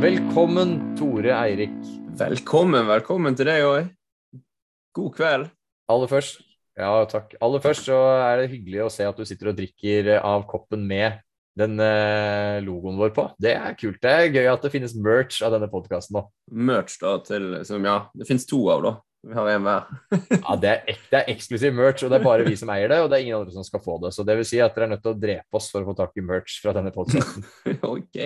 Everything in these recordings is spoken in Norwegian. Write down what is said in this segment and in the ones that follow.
Velkommen, Tore Eirik. Velkommen, velkommen til deg òg. God kveld. Aller først, ja takk. Aller først så er det hyggelig å se at du sitter og drikker av koppen med den eh, logoen vår på. Det er kult. Det er gøy at det finnes merch av denne podkasten nå. Merch da til som ja, det finnes to av, da. Vi har en hver. Ja, det er, ek, det er eksklusiv merch, og det er bare vi som eier det, og det er ingen andre som skal få det. Så det vil si at dere er nødt til å drepe oss for å få tak i merch fra denne podkasten. ok,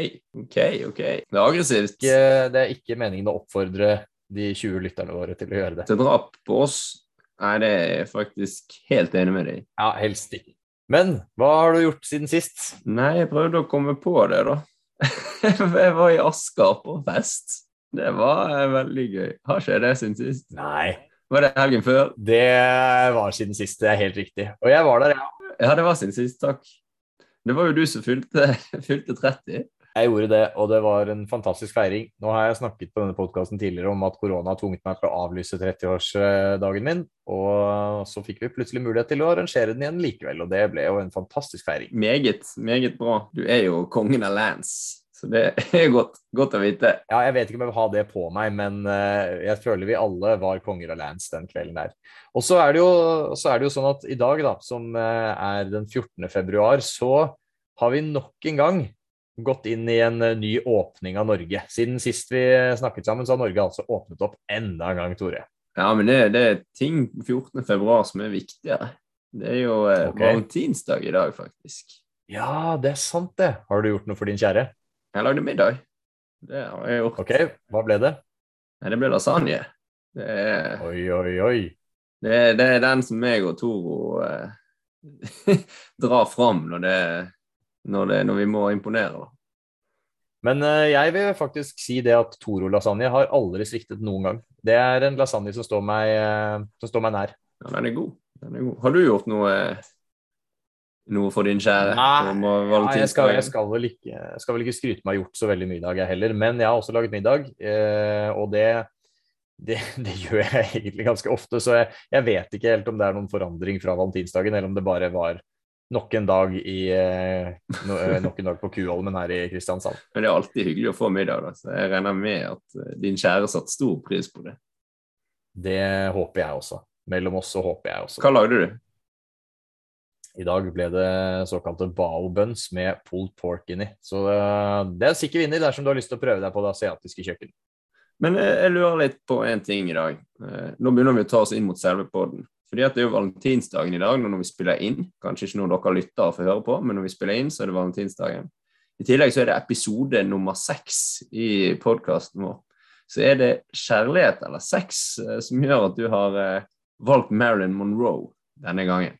ok, ok. Det er aggressivt. Ikke, det er ikke meningen å oppfordre de 20 lytterne våre til å gjøre det. Til drap på oss? Nei, det er jeg faktisk helt enig med deg. Ja, helst ikke. Men hva har du gjort siden sist? Nei, jeg prøvde å komme på det, da. jeg var i Asker på fest. Det var eh, veldig gøy. Har ikke det siden sist? Nei. Var det helgen før? Det var siden sist, det er helt riktig. Og jeg var der, ja. Ja, det var siden sist, takk. Det var jo du som fylte, fylte 30. Jeg gjorde det, og det var en fantastisk feiring. Nå har jeg snakket på denne podkasten tidligere om at korona har tvunget meg til å avlyse 30-årsdagen min, og så fikk vi plutselig mulighet til å arrangere den igjen likevel, og det ble jo en fantastisk feiring. Meget, meget bra. Du er jo kongen av Lance. Så det er godt, godt, å vite. Ja, jeg vet ikke om jeg vil ha det på meg, men uh, jeg føler vi alle var konger av lands den kvelden der. Og så er, jo, så er det jo, sånn at i dag, da, som uh, er den 14. februar, så har vi nok en gang gått inn i en uh, ny åpning av Norge. Siden sist vi snakket sammen, så har Norge altså åpnet opp enda en gang, Tore. Ja, men det, det er ting 14. februar som er viktigere. Det er jo okay. valentinsdag i dag, faktisk. Ja, det er sant, det. Har du gjort noe for din kjære? Jeg lagde middag. Det har jeg gjort. Ok, Hva ble det? Det ble lasagne. Det er, oi, oi, oi. Det, det er den som meg og Toro eh, drar fram når, det, når, det, når vi må imponere. da. Men uh, jeg vil faktisk si det at Toro-lasagne har aldri sviktet noen gang. Det er en lasagne som står meg, uh, som står meg nær. Ja, den er god. Den er god. Har du gjort noe noe for din kjære? Nei, ja, jeg, skal, jeg skal, vel ikke, skal, vel ikke, skryte meg gjort så veldig mye i dag, jeg heller. Men jeg har også laget middag, eh, og det, det, det, gjør jeg egentlig ganske ofte. Så jeg, jeg, vet ikke helt om det er noen forandring fra valentinsdagen, eller om det bare var nok en dag, i, eh, no, eh, nok en dag på Kuholmen her i Kristiansand. Men det er alltid hyggelig å få middag, da. så jeg regner med at eh, din kjære satte stor pris på det. Det håper jeg også. Mellom oss så håper jeg også. Hva lagde du? I dag ble det såkalte bao buns med pulled pork inni. Så uh, det er sikker vinner dersom du har lyst til å prøve deg på det asiatiske kjøkkenet. Men uh, jeg lurer litt på én ting i dag. Uh, nå begynner vi å ta oss inn mot selve poden. Fordi at det er jo valentinsdagen i dag når vi spiller inn. Kanskje ikke noen dere lytter og får høre på, men når vi spiller inn, så er det valentinsdagen. I tillegg så er det episode nummer seks i podkasten vår. Så er det kjærlighet eller sex som gjør at du har valgt Marilyn Monroe denne gangen.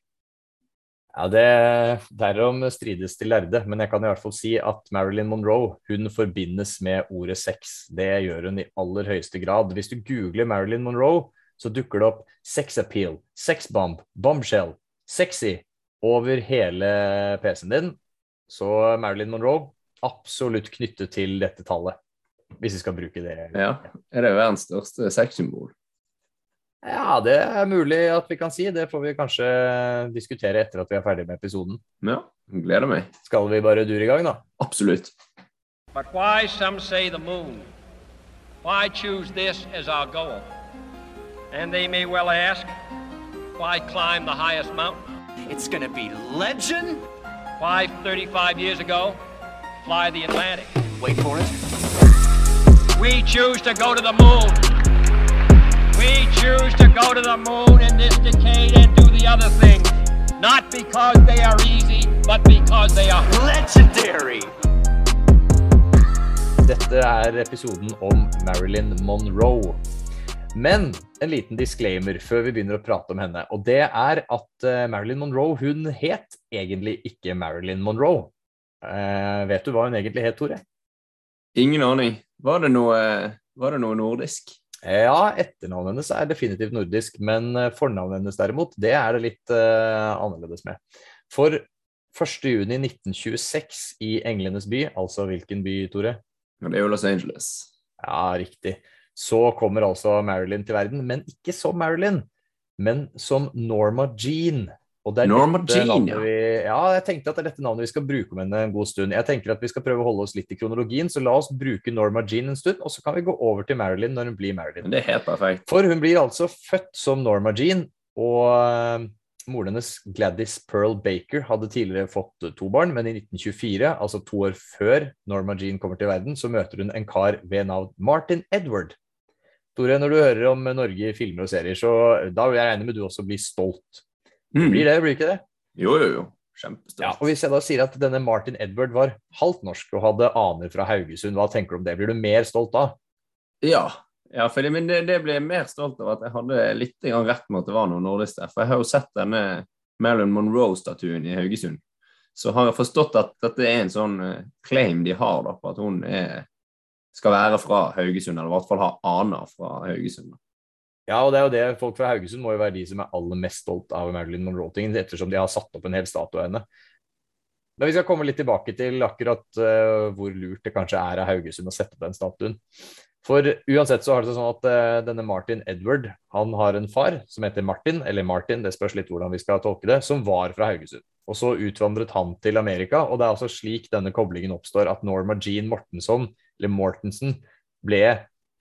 Ja, det Derom strides til lærde, men jeg kan i hvert fall si at Marilyn Monroe hun forbindes med ordet sex. Det gjør hun i aller høyeste grad. Hvis du googler Marilyn Monroe, så dukker det opp sex appeal, sex bomb, bombshell, sexy over hele PC-en din. Så Marilyn Monroe absolutt knyttet til dette tallet, hvis vi skal bruke det. Ja, det Er jo verdens største sexsymbol? Ja, det er mulig at vi kan si. Det får vi kanskje diskutere etter at vi er ferdig med episoden. Ja, gleder meg. Skal vi bare dure i gang, da? Absolutt. But why some say the moon? Why choose this as our goal? And they may well ask, why climb the highest mountain? It's gonna be legend. Why 35 years ago, fly the Atlantic? Wait for it. We choose to go to the moon. We choose to go to the moon in this decade and do the other things. Not because they are easy, but because they are legendary. Dette er episoden om Marilyn Monroe. Men en liten disclaimer før vi begynner å prate om henne. Og det er at uh, Marilyn Monroe hun het egentlig ikke Marilyn Monroe. Eh, vet du hva hun egentlig het, Tore? Ingen aning. Var det noe, var det noe nordisk? Ja, etternavnet hennes er definitivt nordisk, men eh, fornavnet hennes derimot, det er det litt uh, annerledes med. For 1.6.1926 i Englenes by, altså hvilken by, Tore? Ja, det er jo Los Angeles. Ja, riktig. Så kommer altså Marilyn til verden, men ikke som Marilyn, men som Norma Jean. Og det er Norma Jean, ja. Ja, jeg tenkte at det er dette navnet vi skal bruke om henne en god stund. Jeg tenker at vi skal prøve å holde oss litt i kronologien, så la oss bruke Norma Jean en stund, og så kan vi gå over til Marilyn når hun blir Marilyn. Det er helt perfekt. For hun blir altså født som Norma Jean, og eh, moren hennes, Gladys Pearl Baker, hadde tidligere fått to barn, men i 1924, altså to år før Norma Jean kommer til verden, så møter hun en kar ved navn Martin Edward. Tore, når du hører om Norge i filmer og serier, så da vil jeg regne med du også blir stolt. Mm. Blir det, blir ikke det? Jo, jo, jo. Kjempestolt. Ja, og Hvis jeg da sier at denne Martin Edward var halvt norsk og hadde aner fra Haugesund, hva tenker du om det? Blir du mer stolt da? Ja, ja for det, men det, det ble jeg mer stolt av at jeg hadde litt grann rett med at det var noe nordisk der. For jeg har jo sett denne Marilyn Monroe-statuen i Haugesund. Så har jeg forstått at dette er en sånn eh, claim de har da, på at hun er, skal være fra Haugesund, eller i hvert fall ha aner fra Haugesund. da. Ja, og det er jo det folk fra Haugesund må jo være de som er aller mest stolt av Marilyn Monroe-tingen, ettersom de har satt opp en hel statue av henne. Men vi skal komme litt tilbake til akkurat uh, hvor lurt det kanskje er av Haugesund å sette opp den statuen. For uansett så har det seg sånn at uh, denne Martin Edward han har en far som heter Martin, eller Martin, det spørs litt hvordan vi skal tolke det, som var fra Haugesund. Og så utvandret han til Amerika, og det er altså slik denne koblingen oppstår at Norma Jean Mortenson, eller Mortensen, ble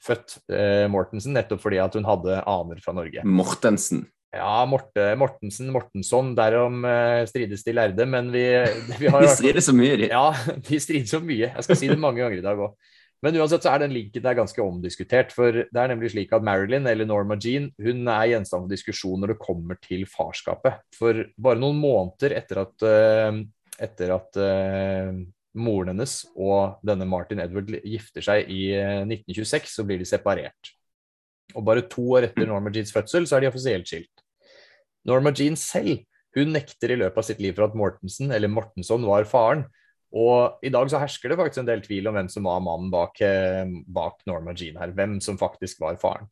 født eh, Mortensen nettopp fordi at hun hadde aner fra Norge. Mortensen. Ja, Morte, Mortensen, Mortensson, derom eh, strides de lærde, men vi, vi har De strides strider så mye, de. Ja, de strides så mye. Jeg skal si det mange ganger i dag òg. Men uansett så er den linken der ganske omdiskutert. For det er nemlig slik at Marilyn, eller Norma Jean, hun er gjenstand for diskusjon når det kommer til farskapet. For bare noen måneder etter at, eh, etter at eh, moren hennes og denne Martin Edward gifter seg i eh, 1926, så blir de separert. Og bare to år etter Norma Jeans fødsel, så er de offisielt skilt. Norma Jean selv hun nekter i løpet av sitt liv for at Mortensen, eller Mortensson, var faren. Og i dag så hersker det faktisk en del tvil om hvem som var mannen bak, eh, bak Norma Jean her. Hvem som faktisk var faren.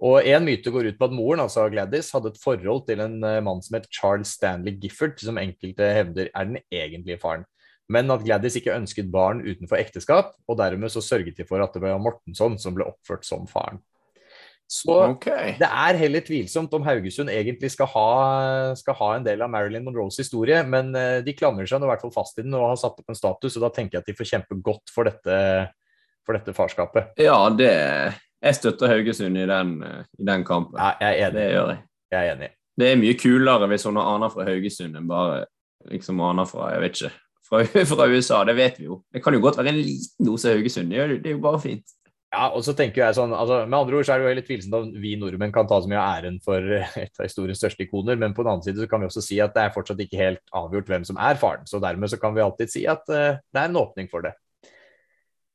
Og en myte går ut på at moren, altså Gladys, hadde et forhold til en eh, mann som het Charles Stanley Gifford, som enkelte hevder er den egentlige faren. Men at Gladys ikke ønsket barn utenfor ekteskap, og dermed så sørget de for at det var Mortensson som ble oppført som faren. Så okay. det er heller tvilsomt om Haugesund egentlig skal ha, skal ha en del av Marilyn Monroes historie, men eh, de klamrer seg nå i hvert fall fast i den og har satt opp en status, og da tenker jeg at de får kjempe godt for dette, for dette farskapet. Ja, det Jeg støtter Haugesund i den, i den kampen. Ja, jeg er Det enig. gjør jeg. Jeg er enig. Det er mye kulere hvis hun har aner fra Haugesund enn bare liksom aner fra jeg vet ikke, fra, fra USA. Det vet vi jo. Det kan jo godt være en liten dose Haugesund. Det er, jo- bare fint. Ja, og så tenker jeg sånn, altså, Med andre ord så er det jo helt tvilsomt om vi nordmenn kan ta så mye av æren for et av historiens største ikoner, men på den annen side så kan vi også si at det er fortsatt ikke helt avgjort hvem som er faren. Så dermed så kan vi alltid si at uh, det er en åpning for det.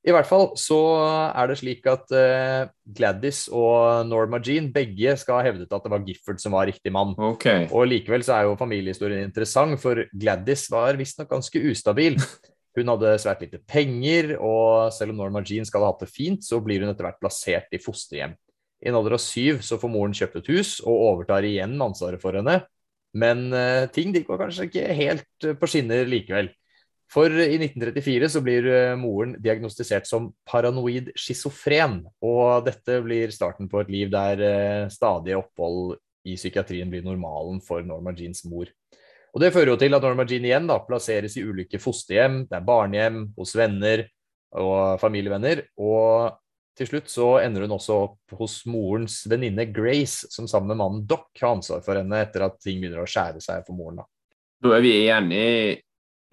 I hvert fall så er det slik at uh, Gladys og Norma Jean begge skal ha hevdet at det var Gifford som var riktig mann. Okay. Og likevel så er jo familiehistorien interessant, for Gladys var visstnok ganske ustabil. Hun hadde svært lite penger, og selv om Norma Jean skal ha hatt det fint, så blir hun etter hvert plassert i fosterhjem. I en alder av syv så får moren kjøpt et hus og overtar igjen ansvaret for henne. Men uh, ting de går kanskje ikke helt eh, på skinner likevel. For i 1934 så blir eh, moren diagnostisert som paranoid schizofren, og dette blir starten på et liv der eh, stadige opphold i psykiatrien blir normalen for Norma Jeans mor. Og Det fører jo til at Norma Jean igjen da, plasseres i ulike fosterhjem, det er barnehjem, hos venner og familievenner. Og til slutt så ender hun også opp hos morens venninne Grace, som sammen med mannen Doc har ansvar for henne etter at ting begynner å skjære seg for moren. da. Da er vi igjen i,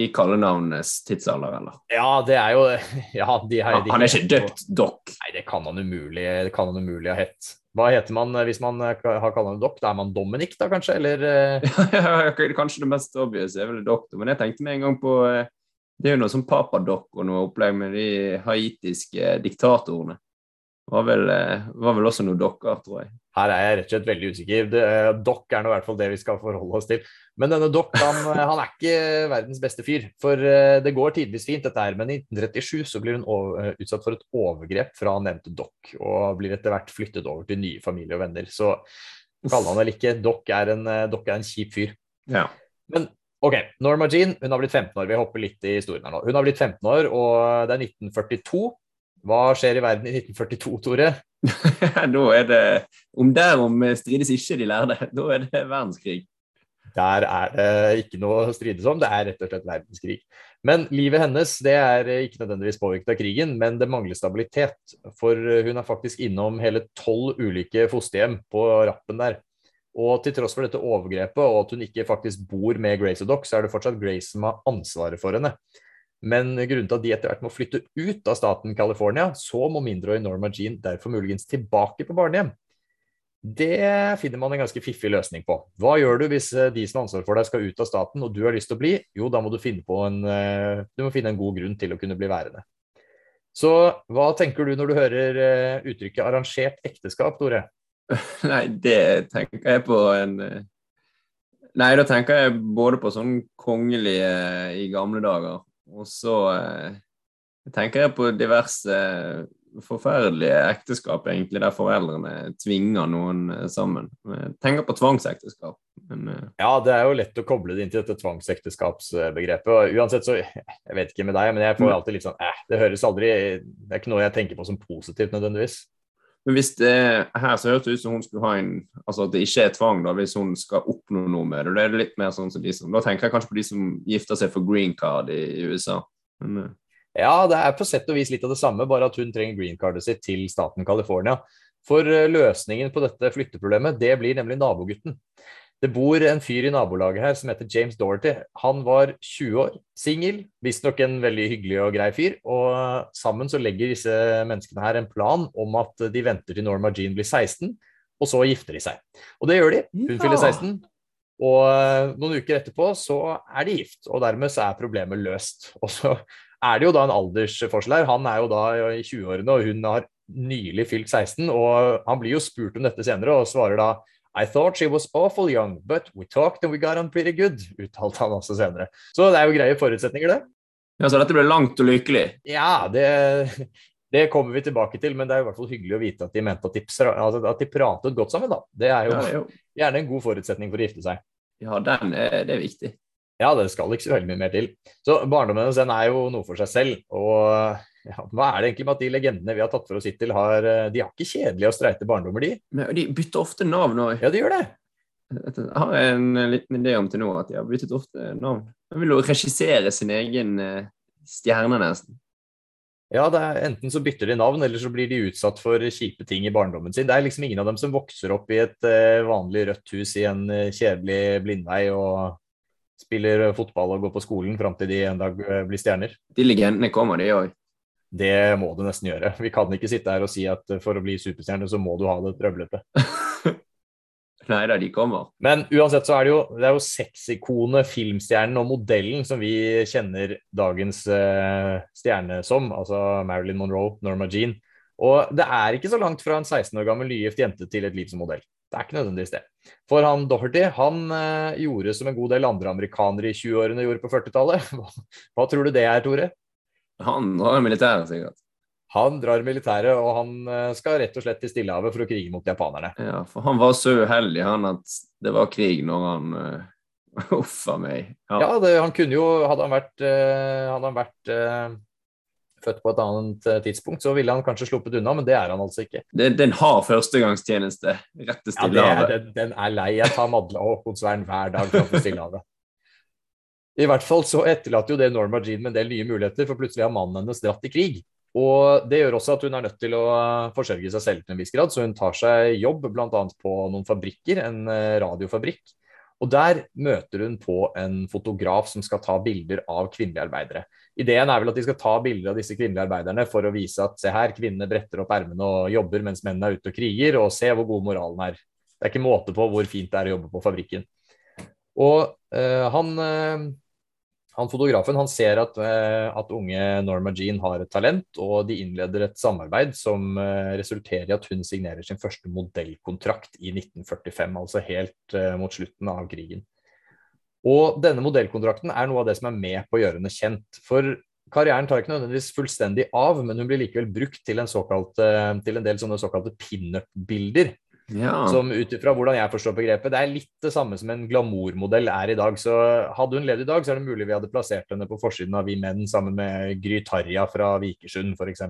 i kallenavnenes tidsalder, eller? Ja, det er jo Ja, de har Han, han er ikke døpt Doc. Nei, det kan han umulig, kan han umulig ha hett. Hva heter man eh, hvis man eh, har kallenavn Doc? Da er man Dominic, da kanskje? Eller ja, Kanskje det mest obvious er vel doktor, men jeg tenkte med en gang på eh, Det er jo noe som Papadok og noe opplegg med de haitiske diktatorene. Var vel, eh, var vel også noe dokker, tror jeg. Her er jeg rett og slett veldig usikker. Eh, er nå i hvert fall det vi skal forholde oss til. Men denne Dock han, eh, han er ikke verdens beste fyr. For eh, det går tidvis fint, dette her. Men i 1937 så blir hun over, utsatt for et overgrep fra nevnte Dock, og blir etter hvert flyttet over til nye familie og venner. Så kaller han vel ikke, Dock er en, er en kjip fyr. Ja. Men ok, Norma Jean hun har blitt 15 år. Vi hopper litt i historien her nå. Hun har blitt 15 år, og det er 1942. Hva skjer i verden i 1942, Tore? da er det Om derom strides ikke de lærde. Da er det verdenskrig. Der er det ikke noe å strides om, det er rett og slett verdenskrig. Men livet hennes det er ikke nødvendigvis påvirket av krigen, men det mangler stabilitet. For hun er faktisk innom hele tolv ulike fosterhjem på rappen der. Og til tross for dette overgrepet og at hun ikke faktisk bor med Grace og Doc, så er det fortsatt Grace som har ansvaret for henne. Men grunnen til at de etter hvert må flytte ut av staten California, så må mindreårige Norma Jean derfor muligens tilbake på barnehjem. Det finner man en ganske fiffig løsning på. Hva gjør du hvis eh, de som har ansvar for deg skal ut av staten, og du har lyst til å bli? Jo, da må du finne, en, eh, du må finne en god grunn til å kunne bli værende. Så hva tenker du når du hører eh, uttrykket 'arrangert ekteskap', Tore? Nei, det tenker jeg på en Nei, da tenker jeg både på sånn kongelige i gamle dager, og så tenker jeg på diverse forferdelige ekteskap, egentlig, der foreldrene tvinger noen eh, sammen. Jeg tenker på tvangsekteskap. Men, eh, ja, det er jo lett å koble det inn til dette tvangsekteskapsbegrepet. Uansett så, Jeg vet ikke med deg, men jeg får alltid litt sånn eh, Det høres aldri Det er ikke noe jeg tenker på som positivt nødvendigvis. Men hvis det her så høres det ut som hun skulle ha en Altså at det ikke er tvang, da, hvis hun skal oppnå noe med det. Da er det litt mer sånn som de som Da tenker jeg kanskje på de som gifter seg for green card i, USA. Men, ja, det er på sett og vis litt av det samme, bare at hun trenger green cardet sitt til staten California. For eh, løsningen på dette flytteproblemet, det blir nemlig nabogutten. Det bor en fyr i nabolaget her som heter James Doherty. Han var 20 år, singel, visstnok en veldig hyggelig og grei fyr. Og sammen så legger disse menneskene her en plan om at de venter til Norma Jean blir 16, og så gifter de seg. Og det gjør de. Hun ja. fyller 16, og eh, noen uker etterpå så er de gift. Og dermed så er problemet løst. Og så er det jo da en aldersforskjell her. Han er jo da i 20-årene, og hun har nylig fylt 16. Og han blir jo spurt om dette senere, og svarer da I thought she was awful young, but we talked and we got on pretty good, uttalte han også senere. Så det er jo greie forutsetninger, det. Ja, Så dette ble langt og lykkelig? Ja, det, det kommer vi tilbake til, men det er i hvert fall hyggelig å vite at de mente at de, altså at de pratet godt sammen, da. Det er jo, ja, jo, gjerne en god forutsetning for å gifte seg. Ja, den er, det er viktig. Ja, det skal ikke så veldig mye mer til. Så barndommen hennes er jo noe for seg selv. Og ja, hva er det egentlig med at de legendene vi har tatt for oss hittil, har De har ikke kjedelige og streite barndommer, de? Men de bytter ofte navn òg. Ja, de gjør det. Jeg har en liten idé om til nå at de har byttet ofte navn. De vil jo regissere sin egen eh, stjerne, nesten. Ja, er, enten så bytter de navn, eller så blir de utsatt for kjipe ting i barndommen sin. Det er liksom ingen av dem som vokser opp i et vanlig rødt hus i en kjedelig blindvei og spiller fotball og går på skolen fram til de en dag eh, blir stjerner. De legendene kommer, de òg. Det må du nesten gjøre. Vi kan ikke sitte her og si at for å bli superstjerne, så må du ha det trøblete. Nei da, de kommer. Men uansett så er det jo, det er jo sexikonet, filmstjernen og modellen som vi kjenner dagens uh, stjerne som, altså Marilyn Monroe, Norma Jean. Og det er ikke så langt fra en 16 år gammel nygift jente til et liv som modell. Det er ikke nødvendigvis det. For han Doherty han uh, gjorde som en god del andre amerikanere i 20-årene gjorde på 40-tallet. Hva, hva, tror du det er, Tore? Han drar militæret, sikkert. Han drar militæret, og han eh, skal rett og slett til Stillehavet for å krige mot japanerne. Ja, for han var så uheldig han at det var krig når han uh, Uff a meg. Ja, ja det, han kunne jo Hadde han vært, uh, hadde han vært uh, født på et annet eh, tidspunkt, så ville han kanskje sluppet unna, men det er han altså ikke. Den, den har førstegangstjeneste rett til Stillehavet. Ja, den, den, er lei. Jeg tar Madla og konsvern hver dag framfor Stillehavet. I hvert fall så etterlater jo det Norma Jean med en del nye muligheter, for plutselig har mannen hennes dratt i krig. Og Det gjør også at hun er nødt til å forsørge seg selv til en viss grad, så hun tar seg jobb bl.a. på noen fabrikker, en eh, radiofabrikk. Og Der møter hun på en fotograf som skal ta bilder av kvinnelige arbeidere. Ideen er vel at de skal ta bilder av disse kvinnelige arbeiderne for å vise at se her, kvinnene bretter opp ermene og jobber mens mennene er ute og kriger, og se hvor god moralen er. Det er ikke måte på hvor fint det er å jobbe på fabrikken. Og øh, han, øh, han, fotografen han ser at, øh, at, unge Norma Jean har et talent, og de innleder et samarbeid som resulterer i at hun signerer sin første modellkontrakt i 1945, altså helt mot slutten av krigen. Og denne modellkontrakten er noe av det som er med på å gjøre henne kjent. For karrieren tar ikke nødvendigvis fullstendig av, men hun blir likevel brukt til en, såkalt, eh, til en del sånne såkalte pinup-bilder. Ja. Som ut ifra hvordan jeg forstår begrepet, det er litt det samme som en glamourmodell er i dag. Så hadde hun levd i dag, så er det mulig vi hadde plassert henne på forsiden av Vi Menn sammen med Gry Tarja fra Vikersund, f.eks.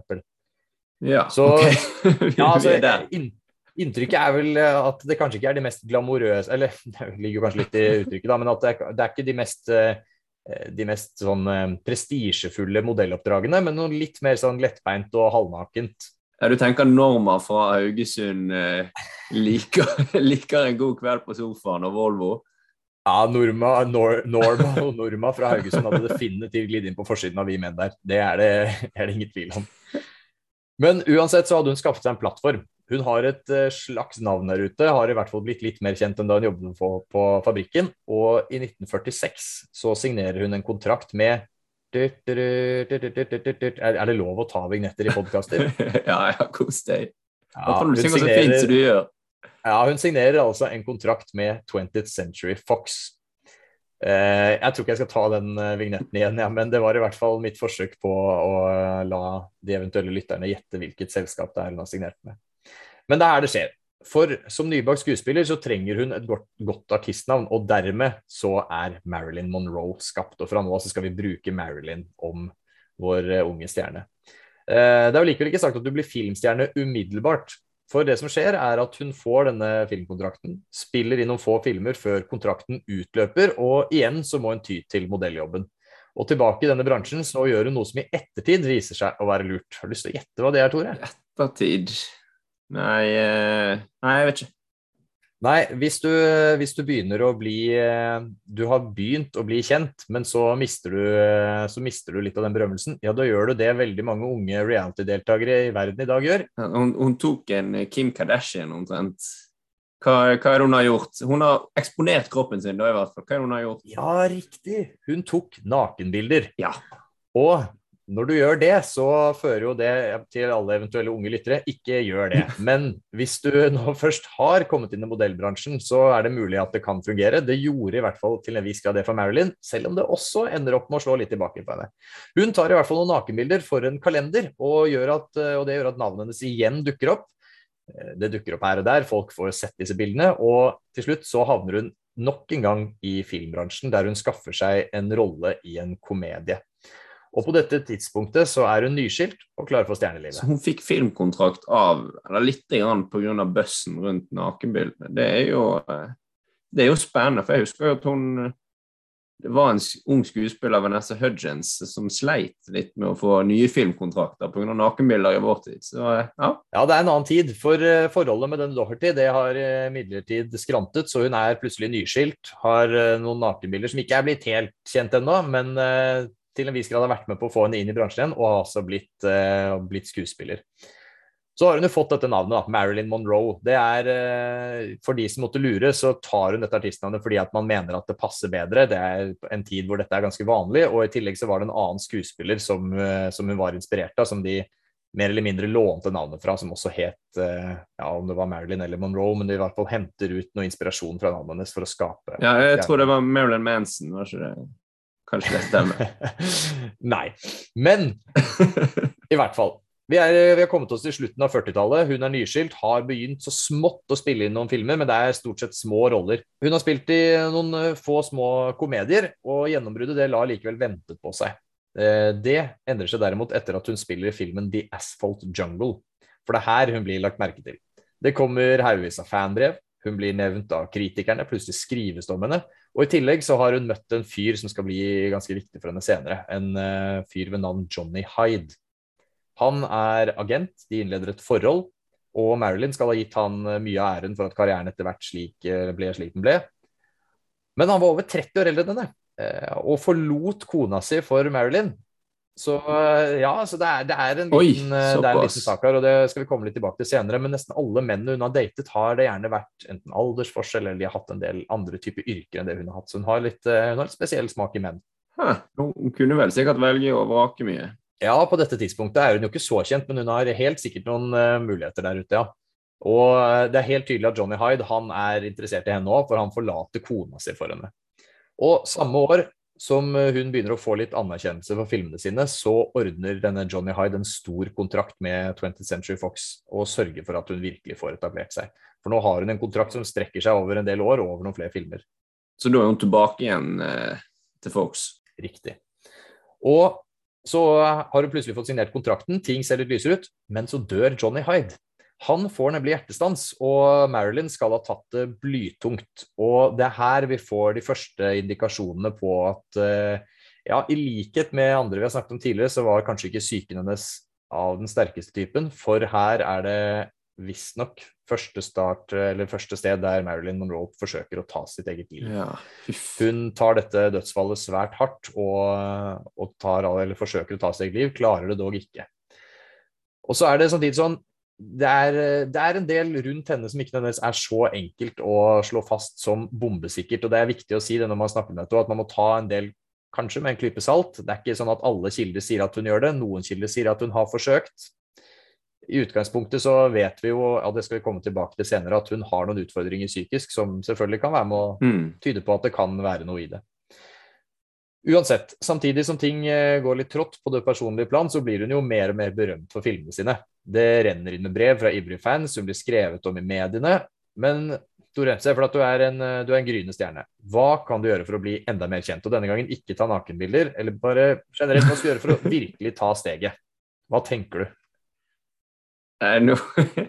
Ja, så, okay. ja, altså, in, Inntrykket er vel eh, at det kanskje ikke er de mest glamorøse Eller det ligger kanskje litt i uttrykket, da, men at det er, det er ikke de mest, eh, de mest sånn eh, prestisjefulle modelloppdragene, men noe litt mer sånn lettbeint og halvnakent. Ja, du tenker Norma fra Haugesund eh, liker, liker en god kveld på sofaen og Volvo? Ja, Norma, Nor Norma og Norma fra Haugesund hadde definitivt glidd inn på forsiden av Vi menn der. Det er det, er det ingen tvil om. Men uansett så hadde hun skaffet seg en plattform. Hun har et eh, slags navn der ute, har i hvert fall blitt litt mer kjent enn da hun jobbet på, på fabrikken. Og i 1946 så signerer hun en kontrakt med er det lov å ta vignetter i podkaster? ja, ja, kos deg. Ja, hun signerer-? Ja, hun signerer altså en kontrakt med 20th Century Fox. Eh, jeg tror ikke jeg skal ta den eh, vignetten igjen, ja, men det var i hvert fall mitt forsøk på å la de eventuelle lytterne gjette hvilket selskap det er hun har signert med. Men det er her det skjer. For som nybakt skuespiller så trenger hun et godt, godt artistnavn, og dermed så er Marilyn Monroe skapt. Og fra nå av så skal vi bruke Marilyn om vår eh, unge stjerne. Eh, det er jo likevel ikke sagt at du blir filmstjerne umiddelbart. For det som skjer, er at hun får denne filmkontrakten, spiller i noen få filmer før kontrakten utløper, og igjen så må hun ty til modelljobben. Og tilbake i denne bransjen så gjør hun noe som i ettertid viser seg å være lurt. Har du lyst til å gjette hva det er, Tore? Ettertid Nei, eh, nei, jeg vet ikke. Nei, hvis du, hvis du begynner å bli eh, Du har begynt å bli kjent, men så mister, du, eh, så mister du litt av den berømmelsen. Ja, da gjør du det veldig mange unge reality-deltakere i verden i dag gjør. Hun, hun tok en Kim Kardashian omtrent. Hva, hva er det hun har gjort? Hun har eksponert kroppen sin, da i hvert fall. Hva er det hun har gjort? Ja, riktig. Hun tok nakenbilder. Ja. Og når du gjør det, så fører jo det til alle eventuelle unge lyttere. Ikke gjør det. Men hvis du nå først har kommet inn i modellbransjen, så er det mulig at det kan fungere. Det gjorde i hvert fall til en viss grad det for Marilyn, selv om det også ender opp med å slå litt tilbake på henne. Hun tar i hvert fall noen nakenbilder for en kalender, og, at, og det gjør at navnet hennes igjen dukker opp. Det dukker opp her og der, folk får sett disse bildene, og til slutt så havner hun nok en gang i filmbransjen, der hun skaffer seg en rolle i en komedie. Og på dette tidspunktet så er hun nyskilt og klar for stjernelivet. Så hun fikk filmkontrakt av eller litt grann pga. bøssen rundt nakenbildene. Det er jo eh, det er jo spennende, for jeg husker jo at hun det var en ung skuespiller, Vanessa Hudgens, som sleit litt med å få nye filmkontrakter pga. nakenbilder i vår tid. Så eh, ja. Ja, det er en annen tid. For eh, forholdet med denne Doherty det har imidlertid midlertid skrantet, så hun er plutselig nyskilt. Har noen nakenbilder som ikke er blitt helt kjent ennå, men til en viss grad har vært med på å få henne inn i bransjen igjen, og har også blitt, uh, blitt skuespiller. Så har hun jo fått dette navnet, da, Marilyn Monroe. Det er, uh, For de som måtte lure, så tar hun dette artistnavnet fordi at man mener at det passer bedre. Det er en tid hvor dette er ganske vanlig, og i tillegg så var det en annen skuespiller som, uh, som hun var inspirert av, som de mer eller mindre lånte navnet fra, som også het ja, om det var Marilyn eller Monroe, men de i hvert fall henter ut noe inspirasjon fra navnet hennes for å skape ja, jeg tror det var Marilyn Manson, var ikke det? Kanskje det stemmer. Nei. Men i hvert fall. Vi, er, vi har kommet oss til slutten av 40-tallet. Hun er nyskilt, har begynt så smått å spille inn noen filmer, men det er stort sett små roller. Hun har spilt i noen eh, få små komedier, og gjennombruddet det lar likevel vente på seg. Eh, Det endrer seg derimot etter at hun spiller i filmen The Asphalt Jungle. For det er her hun blir lagt merke til. Det kommer haugevis av fanbrev, hun blir nevnt av kritikerne, plutselig skrives det om henne. Og i tillegg så har hun møtt en fyr som skal bli ganske viktig for henne senere. En uh, fyr ved navn Johnny Hyde. Han er agent, de innleder et forhold, og Marilyn skal ha gitt han eh, mye av æren for at karrieren etter hvert slik, eh, ble slik den ble. Men han var over 30 år eldre enn henne, og forlot kona si for Marilyn. Så eh, ja, så det er, det er en liten, eh, en liten sak her, og det skal vi komme litt tilbake til senere. Men nesten alle mennene hun har datet, har det gjerne vært enten aldersforskjell, eller de har hatt en del andre typer yrker enn det hun har hatt. Så hun har litt, eh, hun har litt spesiell smak i menn. Hæ, Hun kunne vel sikkert velge å vrake mye. Ja, på dette tidspunktet er hun jo ikke så kjent, men hun har helt sikkert noen uh, muligheter der ute, ja. Og det er helt tydelig at Johnny Hyde han er interessert i henne òg, for han forlater kona si for henne. Og samme år som eh, hun begynner å få litt anerkjennelse for filmene sine, så ordner denne Johnny Hyde en stor kontrakt med 20th Century Fox og sørger for at hun virkelig får etablert seg. For nå har hun en kontrakt som strekker seg over en del år og over noen flere filmer. Så da er hun tilbake igjen eh, til Fox. Riktig. Og så har hun plutselig fått signert kontrakten, ting ser litt lysere ut, men så dør Johnny Hyde. Han får nemlig hjertestans, og Marilyn skal ha tatt det blytungt. Og det er her vi får de første indikasjonene på at eh, ja, i likhet med andre vi har snakket om tidligere, så var kanskje ikke psyken hennes av den sterkeste typen, for her er det visstnok første start, eller første sted der Marilyn Monroe forsøker å ta sitt eget liv. Ja, Hun tar dette dødsfallet svært hardt og, og tar, eller forsøker å ta sitt eget liv, klarer det dog ikke. Og så er det samtidig sånn det er, det er en del rundt henne som ikke nødvendigvis er så enkelt å slå fast som bombesikkert. og Det er viktig å si det når man snakker med dette, at man må ta en del kanskje med en klype salt. Det er ikke sånn at alle kilder sier at hun gjør det. Noen kilder sier at hun har forsøkt. I utgangspunktet så vet vi jo, og det skal vi komme tilbake til senere, at hun har noen utfordringer psykisk som selvfølgelig kan være med å tyde på at det kan være noe i det. Uansett, samtidig som ting eh, går litt trått på det personlige plan, så blir hun jo mer og mer berømt for filmene sine. Det renner inn med brev fra ivrige fans, som blir skrevet om i mediene. Men Tore, se for deg at du er en, du er en gryende stjerne. Hva kan du gjøre for å bli enda mer kjent? Og denne gangen ikke ta nakenbilder, eller bare generelt hva skal du gjøre for å virkelig ta steget? Hva tenker du? Eh, Nå,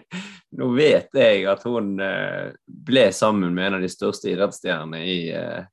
nå vet jeg at hun eh, ble sammen med en av de største idrettsstjernene i, eh,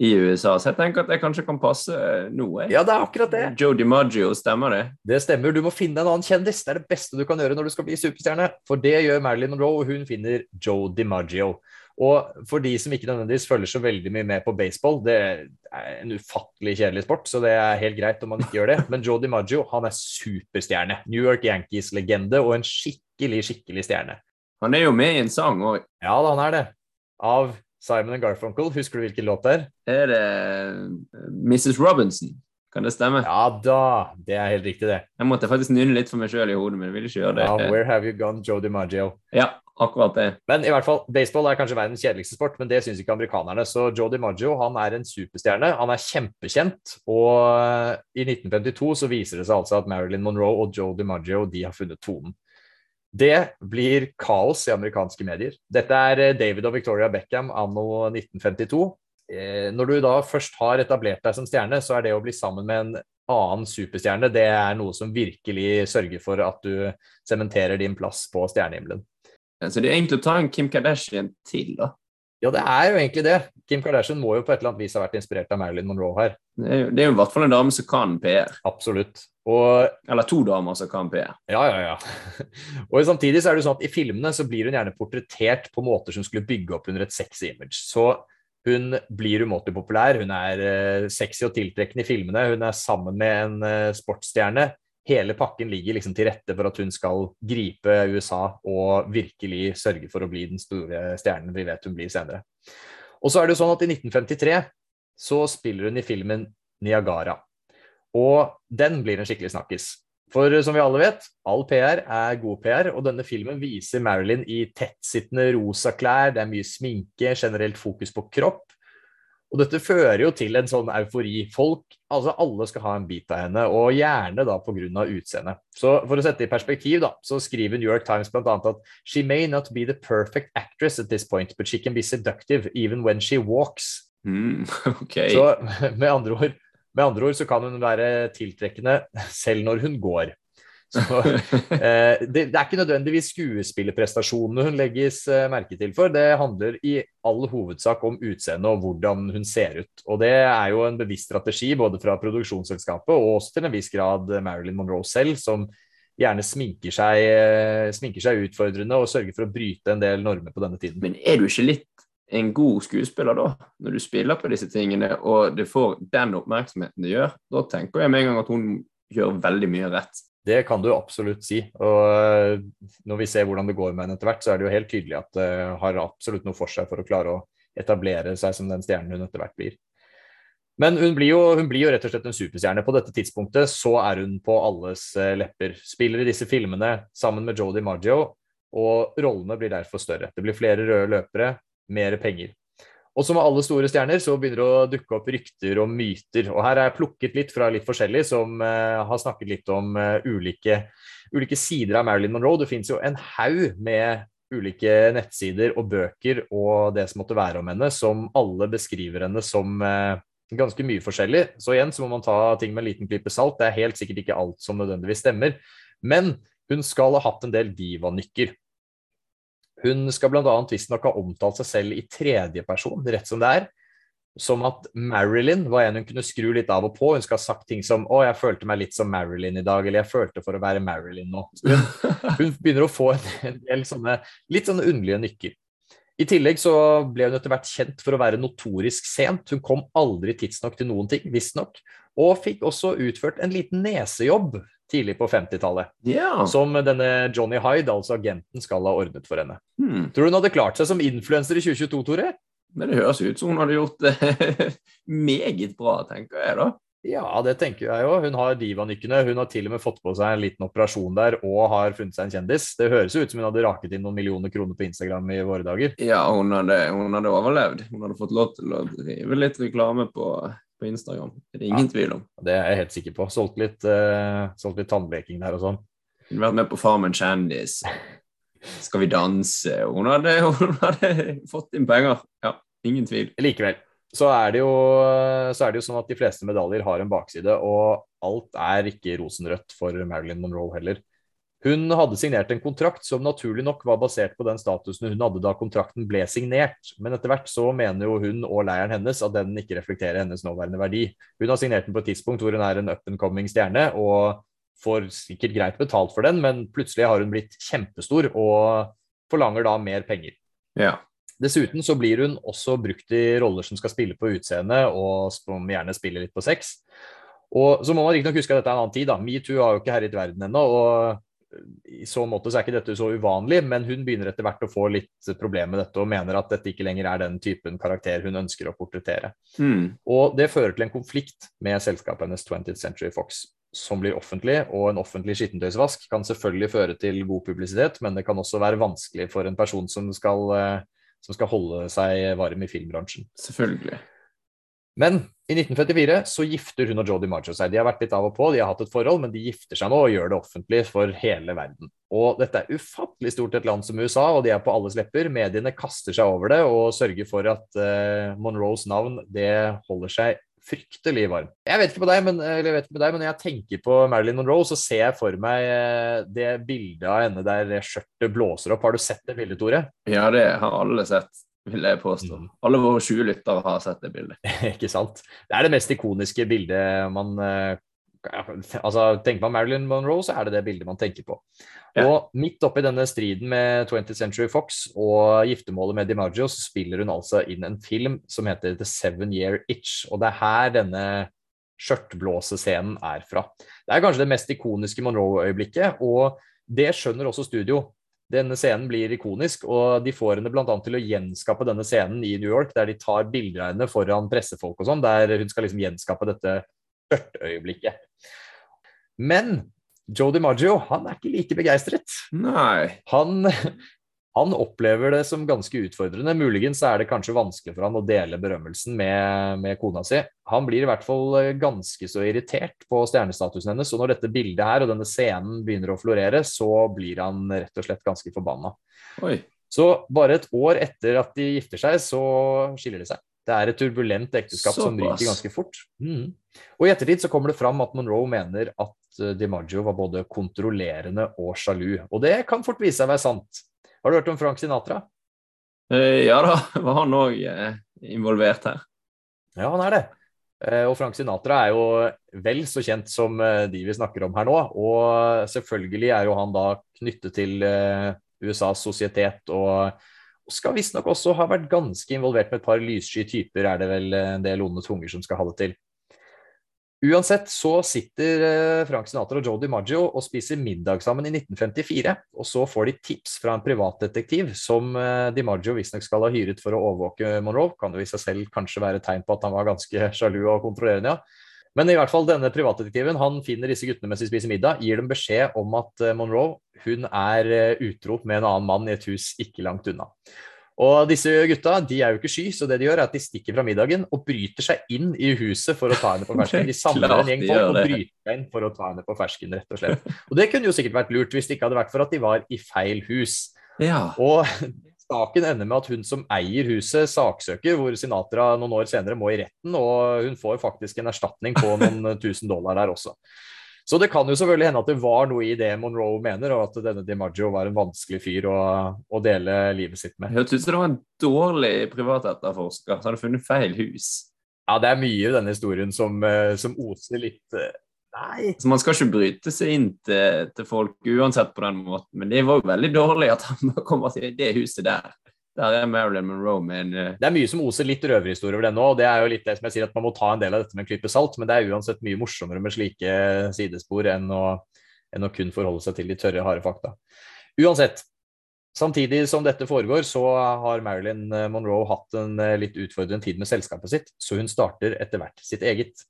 i USA, så jeg tenker at det kanskje kan passe noe nå. jeg. Ja, det er akkurat det. Joe DiMaggio, stemmer det? Det stemmer. Du må finne en annen kjendis. Det er det beste du kan gjøre når du skal bli superstjerne. For det gjør Marilyn Monroe, og hun finner Joe DiMaggio. Og for de som ikke nødvendigvis følger så veldig mye med på baseball, det er en ufattelig kjedelig sport, så det er helt greit om man ikke gjør det. Men Joe DiMaggio, han er superstjerne. New York Yankees-legende og en skikkelig, skikkelig stjerne. Han er jo med i en sang òg. Ja han er det. Av Simon Garfunkel. Husker du hvilken låt det er? Er det eh, Mrs. Robinson? Kan det stemme? Ja da, det er helt riktig, det. Jeg måtte faktisk nynne litt for meg sjøl i hodet, men jeg ville ikke gjøre det. Ja, Where have you gone, Joe DiMaggio? Ja, akkurat det. Men i hvert fall, baseball er kanskje verdens kjedeligste sport, men det syns ikke amerikanerne. Så Joe DiMaggio han er en superstjerne. Han er kjempekjent. Og eh, i 1952 så viser det seg altså at Marilyn Monroe og Joe DiMaggio de har funnet tonen. Det blir kaos i amerikanske medier. Dette er eh, David og Victoria Beckham anno 1952. Eh, Når du da først har etablert deg som stjerne, så er det å bli sammen med en annen superstjerne, det er noe som virkelig sørger for at du sementerer din plass på stjernehimmelen. Så det er egentlig å ta en Kim Kardashian til, da. Ja, det er jo egentlig det. Kim Kardashian må jo på et eller annet vis ha vært inspirert av Marilyn Monroe her. Det er jo, det er jo i hvert fall en dame som kan PR. Absolutt. Og Eller to damer som kan PR. ja, ja, ja. Og samtidig så er det sånn at i filmene så blir hun gjerne portrettert på måter som skulle bygge opp under et sexy image. Så hun blir umåtelig populær. Hun er eh, sexy og tiltrekkende i filmene. Hun er sammen med en eh, sportsstjerne. Hele pakken ligger liksom til rette for at hun skal gripe USA og virkelig sørge for å bli den store stjernen vi vet hun blir senere. Og så er det jo sånn at i 1953 så spiller hun i filmen Niagara. Og den blir en skikkelig snakkis. For som vi alle vet, all PR er god PR, og denne filmen viser Marilyn i tettsittende rosa klær, det er mye sminke, generelt fokus på kropp. Og dette fører jo til en sånn eufori. Folk, altså alle skal ha en bit av henne, og gjerne da pga. utseendet. Så for å sette det i perspektiv, da, så skriver New York Times bl.a. at She may not be the perfect actress at this point, but she can be seductive even when she walks. Mm, okay. Så med andre ord, med andre ord så kan hun være tiltrekkende selv når hun går. Så, eh, det, det er ikke nødvendigvis skuespillerprestasjonene hun legges eh, merke til for, det handler i all hovedsak om utseendet og hvordan hun ser ut. Og det er jo en bevisst strategi både fra produksjonsselskapet og også til en viss grad Marilyn Monroe selv, som gjerne sminker seg, eh, sminker seg utfordrende og sørger for å bryte en del normer på denne tiden. Men er du ikke litt en god skuespiller da, når du spiller på disse tingene, og det får den oppmerksomheten det gjør? Da tenker jeg med en gang at hun gjør veldig mye rett. Det kan du absolutt si. Og eh, når vi ser hvordan det går med henne etter hvert, så er det jo helt tydelig at det har absolutt noe for seg for å klare å etablere seg som den stjernen hun etter hvert blir. Men hun blir, jo, hun blir jo rett og slett en superstjerne. På dette tidspunktet så er hun på alles eh, lepper. Spiller i disse filmene sammen med Jodie Maggio, og rollene blir derfor større. Det blir flere røde løpere, mer penger. Og som med alle store stjerner så begynner det å dukke opp rykter og myter. Og her er jeg plukket litt fra litt forskjellig, som uh, har snakket litt om uh, ulike, ulike sider av Marilyn Monroe. Det finnes jo en haug med ulike nettsider og bøker og det som måtte være om henne, som alle beskriver henne som uh, ganske mye forskjellig. Så igjen så må man ta ting med en liten klype salt. Det er helt sikkert ikke alt som nødvendigvis stemmer. Men Hun skal ha hatt en del divanykker. Hun skal bl.a. visstnok ha omtalt seg selv i tredjeperson, rett som det er. Som at Marilyn var en hun kunne skru litt av og på. Hun skal ha sagt ting som 'Å, jeg følte meg litt som Marilyn i dag', eller 'Jeg følte for å være Marilyn nå'. Hun, hun begynner å få en del sånne litt sånne underlige nykker. I tillegg så ble hun etter hvert kjent for å være notorisk sent. Hun kom aldri tidsnok til noen ting, visstnok. Og fikk også utført en liten nesejobb tidlig på 50-tallet. Yeah. Som denne Johnny Hyde, altså agenten, skal ha ordnet for henne. Hmm. Tror du hun hadde klart seg som influenser i 2022, Tore? Men det høres ut som hun hadde gjort det meget bra, tenker jeg da. Ja, det tenker jeg jo. Hun har divanykkene. Hun har til og med fått på seg en liten operasjon der og har funnet seg en kjendis. Det høres jo ut som hun hadde raket inn noen millioner kroner på Instagram i våre dager. Ja, hun hadde, hun hadde overlevd. Hun hadde fått lov til å drive litt reklame på, på Instagram. Det er det ingen tvil om. Det er jeg helt sikker på. Solgt litt, uh, solgt litt tannbleking der og sånn. Hun har vært med på Farmen kjendis. Skal vi danse? Hun hadde, hun hadde fått inn penger. Ja, ingen tvil. Likevel så er, det jo, så er det jo sånn at de fleste medaljer har en bakside, og alt er ikke rosenrødt for Marilyn Monroe heller. Hun hadde signert en kontrakt som naturlig nok var basert på den statusen hun hadde da kontrakten ble signert, men etter hvert så mener jo hun og leiren hennes at den ikke reflekterer hennes nåværende verdi. Hun har signert den på et tidspunkt hvor hun er en up and coming stjerne, og får sikkert greit betalt for den, men plutselig har hun blitt kjempestor og forlanger da mer penger. Ja. Dessuten så blir hun også brukt i roller som skal spille på utseende, og som gjerne spiller litt på sex. Og så må man riktignok huske at dette er en annen tid. da. Metoo har jo ikke herjet verden ennå. og I så måte så er ikke dette så uvanlig, men hun begynner etter hvert å få litt problemer med dette og mener at dette ikke lenger er den typen karakter hun ønsker å portrettere. Mm. Og det fører til en konflikt med selskapet hennes 20th Century Fox, som blir offentlig. Og en offentlig skittentøysvask kan selvfølgelig føre til god publisitet, men det kan også være vanskelig for en person som skal eh, som skal holde seg varm i filmbransjen. Selvfølgelig. Men i 1954 så gifter hun og Jodie Maggio seg. De har vært litt av og på, de har hatt et forhold, men de gifter seg nå og gjør det offentlig for hele verden. Og dette er ufattelig stort et land som USA, og de er på alles lepper. Mediene kaster seg over det og sørger for at uh, Monroes navn det holder seg fryktelig varm. Jeg vet ikke på deg, men, eller jeg deg, men når jeg tenker på Marilyn Monroe, så ser jeg for meg eh, det bildet av henne der skjørtet blåser opp. Har du sett det bildet, Tore? Ja, det har alle sett, vil jeg påstå. Mm. Alle våre 20 lyttere har sett det bildet. ikke sant? Det er det mest ikoniske bildet man eh, Altså, tenker man Marilyn Monroe, så er det det bildet man tenker på. Ja. Og midt oppi denne striden med 20th Century Fox og giftermålet med DiMaggio, så spiller hun altså inn en film som heter The Seven Year Itch. Og det er her denne skjørtblåsescenen er fra. Det er kanskje det mest ikoniske Monroe-øyeblikket, og det skjønner også studio. Denne scenen blir ikonisk, og de får henne bl.a. til å gjenskape denne scenen i New York, der de tar bilder av henne foran pressefolk og sånn, der hun skal liksom gjenskape dette ørteøyeblikket. Men Joe DiMaggio han er ikke like begeistret. Nei. Han, han opplever det som ganske utfordrende. Muligens er det kanskje vanskelig for han å dele berømmelsen med, med kona si. Han blir i hvert fall eh, ganske så irritert på stjernestatusen hennes, og når dette bildet her og denne scenen begynner å florere, så blir han rett og slett ganske forbanna. Oi. Så bare et år etter at de gifter seg, så skiller de seg. Det er et turbulent ekteskap som ryker ganske fort. Mm. Og i ettertid så kommer det fram at Monroe mener at eh, DiMaggio var både kontrollerende og sjalu. Og det kan fort vise seg å være sant. Har du hørt om Frank Sinatra? Eh, ja da, var han òg eh, involvert her? Ja, han er det. Eh, Og Frank Sinatra er jo vel så kjent som de vi snakker om her nå. Og selvfølgelig er jo han da knyttet til USAs sosietet og skal visstnok også ha vært ganske involvert med et par lyssky typer, er det vel en del onde tunger som skal ha det til. Uansett så sitter eh, Frank Sinatra og Joe DiMaggio og spiser middag sammen i 1954, og så får de tips fra en privatdetektiv som Di Maggio visstnok skal ha hyret for å overvåke Monroe. Kan jo i seg selv kanskje være tegn på at han var ganske sjalu og kontrollerende, ja. Men i hvert fall denne privatdetektiven han finner disse guttene mens de spiser middag, gir dem beskjed om at eh, Monroe hun er eh, utro med en annen mann i et hus ikke langt unna. Og disse gutta de er jo ikke sky, så det de gjør er at de stikker fra middagen og bryter seg inn i huset for å ta henne på fersken. De samler en gjeng folk og bryter seg inn for å ta henne på fersken, rett og slett. Og det kunne jo sikkert vært lurt hvis det ikke hadde vært for at de var i feil hus. Ja. Og saken ender med at hun som eier huset, saksøker, hvor Sinatra noen år senere må i retten, og hun får faktisk en erstatning på noen tusen dollar der også. Så det kan jo selvfølgelig hende at det var noe i det Monroe mener, og at denne DiMaggio var en vanskelig fyr å, å dele livet sitt med. Hørtes ut som det var en dårlig privatetterforsker som hadde funnet feil hus. Ja, det er mye i denne historien som, eh, som oser litt eh, Nei. Så Man skal ikke bryte seg inn til, til folk uansett på den måten, men det var jo veldig dårlig at han bare kommer til det huset der. Der er Marilyn Monroe med en uh... Det er mye som oser litt røverhistorie over det nå. og det er jo litt det som jeg sier at Man må ta en del av dette med en klype salt, men det er uansett mye morsommere med slike sidespor enn å, enn å kun forholde seg til de tørre, harde fakta. Uansett, samtidig som dette foregår, så har Marilyn Monroe hatt en eh, litt utfordrende tid med selskapet sitt, så hun starter etter hvert sitt eget.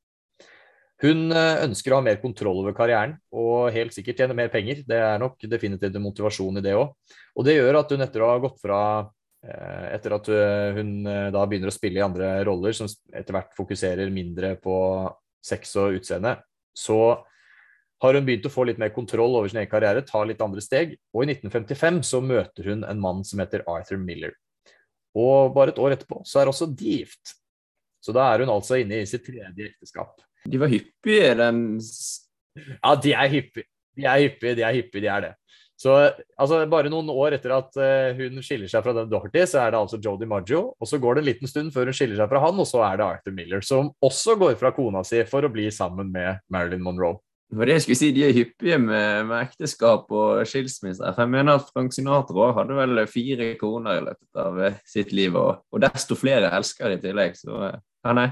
Hun eh, ønsker å ha mer kontroll over karrieren og helt sikkert tjene mer penger. Det er nok definitivt en motivasjon i det òg. Og det gjør at hun etter å ha gått fra eh, etter at hun da begynner å spille i andre roller som etter hvert fokuserer mindre på sex og utseende, så har hun begynt å få litt mer kontroll over sin egen karriere, ta litt andre steg. Og i 1955 så møter hun en mann som heter Arthur Miller. Og bare et år etterpå så er også de gift. Så da er hun altså inne i sitt tredje ekteskap. De var hyppige, den Ja, de er hyppige. De er hyppige, de er hyppige, de er det. Så altså, Bare noen år etter at uh, hun skiller seg fra den Doherty, så er det altså Jodi Maggio. Og så går det en liten stund før hun skiller seg fra han, og så er det Arthur Miller, som også går fra kona si for å bli sammen med Marilyn Monroe. Det var det jeg skulle si, De er hyppige med, med ekteskap og skilsmisser. For jeg mener at Frank Sinatra hadde vel fire koner i løpet av eh, sitt liv, og, og desto flere elsker i tillegg. Så ja, nei,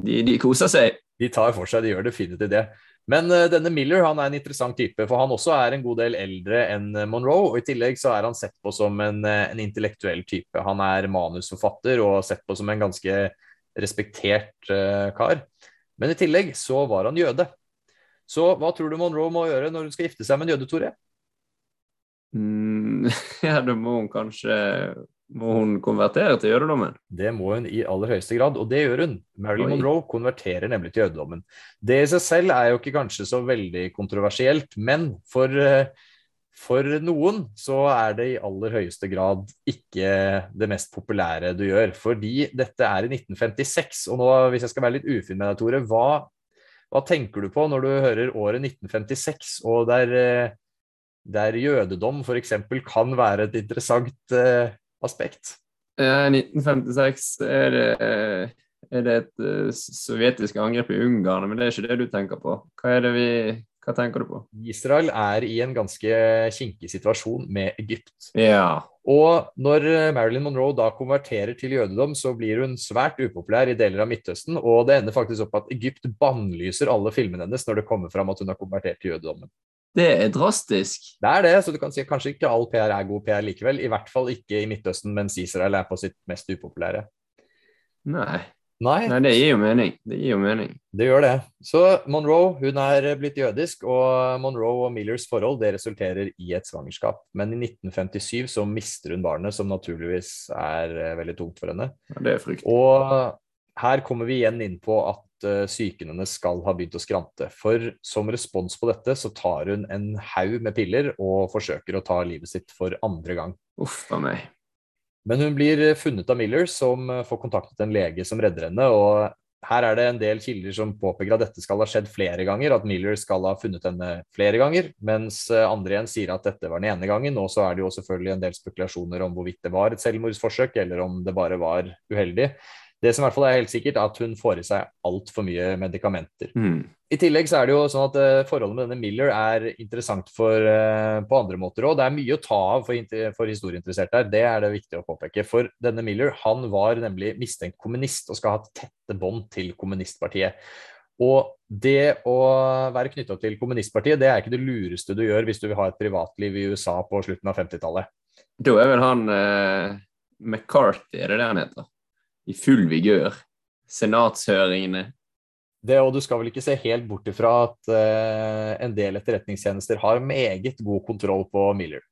de, de koser seg. De tar for seg, de gjør definitivt det. Men uh, denne Miller han er en interessant type, for han også er en god del eldre enn Monroe. og I tillegg så er han sett på som en, eh, en intellektuell type. Han er manusforfatter og sett på som en ganske respektert uh, kar. Men i tillegg så var han jøde. Så hva tror du Monroe må gjøre når hun skal gifte seg med en jøde, Tore? Mm, ja, da må hun kanskje må hun konvertere til jødedommen? Det må hun i aller høyeste grad, og det gjør hun. Marilyn. Monroe konverterer nemlig til jødedommen. Det i seg selv er jo ikke kanskje så veldig kontroversielt, men for, eh, for noen så er det i aller høyeste grad ikke det mest populære du gjør. Fordi dette er i 1956, og nå, hvis jeg skal være litt ufin med deg, Tore, hva, hva tenker du på når du hører året 1956, og der, eh, der jødedom f.eks. kan være et interessant eh, aspekt? Ja, 1956 er det, er det et uh, sovjetisk angrep i Ungarn, men det er ikke det du tenker på. Hva, er det vi, hva tenker du på? Israel er i en ganske kinkig situasjon med Egypt. Ja. Og når Marilyn Monroe da konverterer til jødedom, så blir hun svært upopulær i deler av Midtøsten, og det ender faktisk opp at Egypt bannlyser alle filmene hennes når det kommer fram at hun har konvertert til jødedommen. Det er drastisk. Det er det, så du kan si at kanskje ikke all PR er god PR likevel. I hvert fall ikke i Midtøsten, mens Israel er på sitt mest upopulære. Nei. Nei. Nei, det gir jo mening. Det gir jo mening. Det gjør det. Så Monroe hun er blitt jødisk, og Monroe og Millers forhold det resulterer i et svangerskap. Men i 1957 så mister hun barnet, som naturligvis er eh, veldig tungt for henne. Ja, det er fryktelig. Og her kommer vi igjen inn på at uh, psyken hennes skal ha begynt å skrante. For som respons på dette så tar hun en haug med piller og forsøker å ta livet sitt for andre gang. Uff a meg. Men hun blir funnet av Miller, som eh, får kontaktet en lege som redder henne. og her er det en del kilder som påpeker at dette skal ha skjedd flere ganger, at Miller skal ha funnet henne flere ganger, mens eh, andre igjen sier at dette var den ene gangen. Og så er det jo selvfølgelig en del spekulasjoner om hvorvidt det var et selvmordsforsøk, eller om det bare var uheldig. Det som i hvert fall er helt sikkert, er at hun får i seg altfor mye medikamenter. Mm. I tillegg så er det jo sånn at uh, forholdet med denne Miller er interessant for, uh, på andre måter òg. Det er mye å ta av for, for historieinteresserte her, det er det viktig å påpeke. For denne Miller han var nemlig mistenkt kommunist og skal ha hatt tette bånd til kommunistpartiet. Og det å være knytta til kommunistpartiet, det er ikke det lureste du gjør hvis du vil ha et privatliv i USA på slutten av 50-tallet. Da er vel han eh, McCarthy, er det det han heter? I full vigør. Senatshøringene. Det, og Du skal vel ikke se helt bort ifra at uh, en del etterretningstjenester har meget god kontroll på Miller.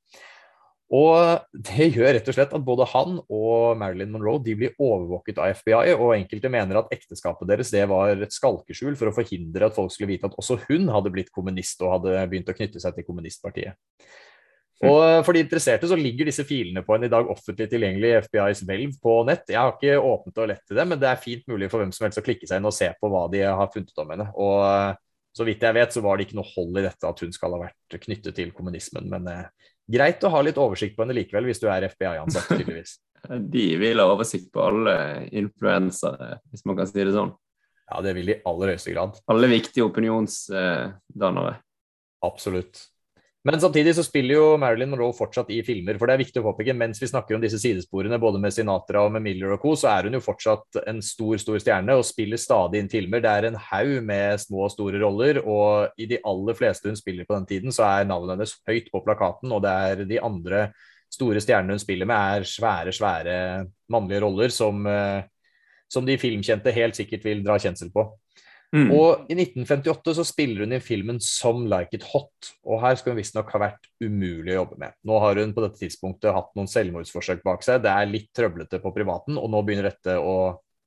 Og Det gjør rett og slett at både han og Marilyn Monroe de blir overvåket av FBI, og enkelte mener at ekteskapet deres det var et skalkeskjul for å forhindre at folk skulle vite at også hun hadde blitt kommunist og hadde begynt å knytte seg til kommunistpartiet. Og eh, For de interesserte så ligger disse filene på en i dag offentlig tilgjengelig FBIs hvelv på nett. Jeg har ikke åpnet og lett til det, men det er fint mulig for hvem som helst å klikke seg inn og se på hva de har funnet om henne. Og eh, Så vidt jeg vet, så var det ikke noe hold i dette at hun skal ha vært knyttet til kommunismen. Men eh, greit å ha litt oversikt på henne likevel, hvis du er FBI-ansatt, tydeligvis. De vil ha oversikt på alle influensere, hvis man kan si det sånn. Ja, det vil de i aller høyeste grad. Alle viktige opinionsdannere. Absolutt. Men samtidig så spiller jo Marilyn Monroe fortsatt i filmer, for det er viktig å påpeke. Mens vi snakker om disse sidesporene, både med Sinatra og med Miller og co., så er hun jo fortsatt en stor, stor stjerne og spiller stadig inn filmer. Det er en haug med små og store roller, og i de aller fleste hun spiller på den tiden, så er navnet hennes høyt på plakaten, og det er de andre store stjernene hun spiller med, er svære, svære mannlige roller som, eh, som de filmkjente helt sikkert vil dra kjensel på. Mm. Og i 1958 så spiller hun i filmen Some Like It Hot, og her skal hun visstnok ha vært umulig å jobbe med. Nå har hun på dette tidspunktet hatt noen selvmordsforsøk bak seg, det er litt trøblete på privaten, og nå begynner dette å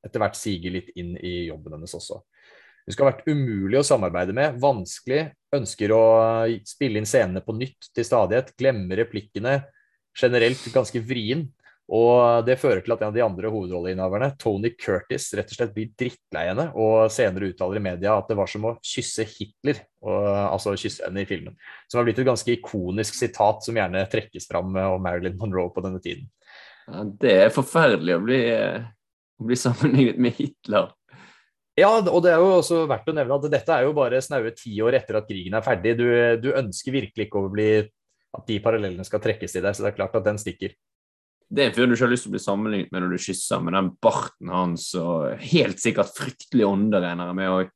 etter hvert sige litt inn i jobben hennes også. Hun skal ha vært umulig å samarbeide med, vanskelig, ønsker å spille inn scenene på nytt til stadighet, glemmer replikkene, generelt ganske vrien. Og det fører til at en av de andre hovedrolleinnehaverne, Tony Curtis, rett og slett blir drittlei henne, og senere uttaler i media at det var som å kysse Hitler, og, altså kysse henne i filmen. Som har blitt et ganske ikonisk sitat som gjerne trekkes fram om Marilyn Monroe på denne tiden. Ja, det er forferdelig å bli, å bli sammenlignet med Hitler. Ja, og det er jo også verdt å nevne at dette er jo bare snaue ti år etter at krigen er ferdig. Du, du ønsker virkelig ikke å bli at de parallellene skal trekkes til deg, så det er klart at den stikker. Det er en fyr du ikke har lyst til å bli sammenlignet med når du kysser, med den barten hans og helt sikkert fryktelig ånde, regner jeg med òg.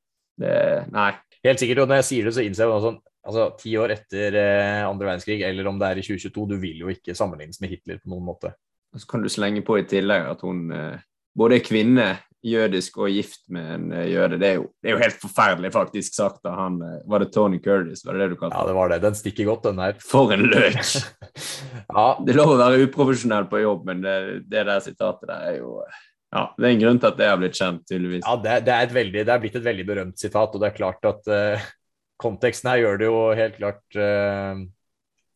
Nei. Helt sikkert, og når jeg sier det, så innser jeg sånn altså ti år etter eh, andre verdenskrig, eller om det er i 2022, du vil jo ikke sammenlignes med Hitler på noen måte. Og så kan du slenge på i tillegg at hun eh, både er kvinne, jødisk og gift med en eh, jøde. Det er, jo, det er jo helt forferdelig, faktisk sagt av han eh, Var det Tony Curtis? Var det det du kalte Ja, det var det. Den stikker godt, den der. For en løk! ja, Det er lov å være uprofesjonell på jobb, men det, det der sitatet der er jo ja, Det er en grunn til at det har blitt kjent, tydeligvis. ja det, det, er veldig, det er blitt et veldig berømt sitat, og det er klart at uh, konteksten her gjør det jo helt klart uh,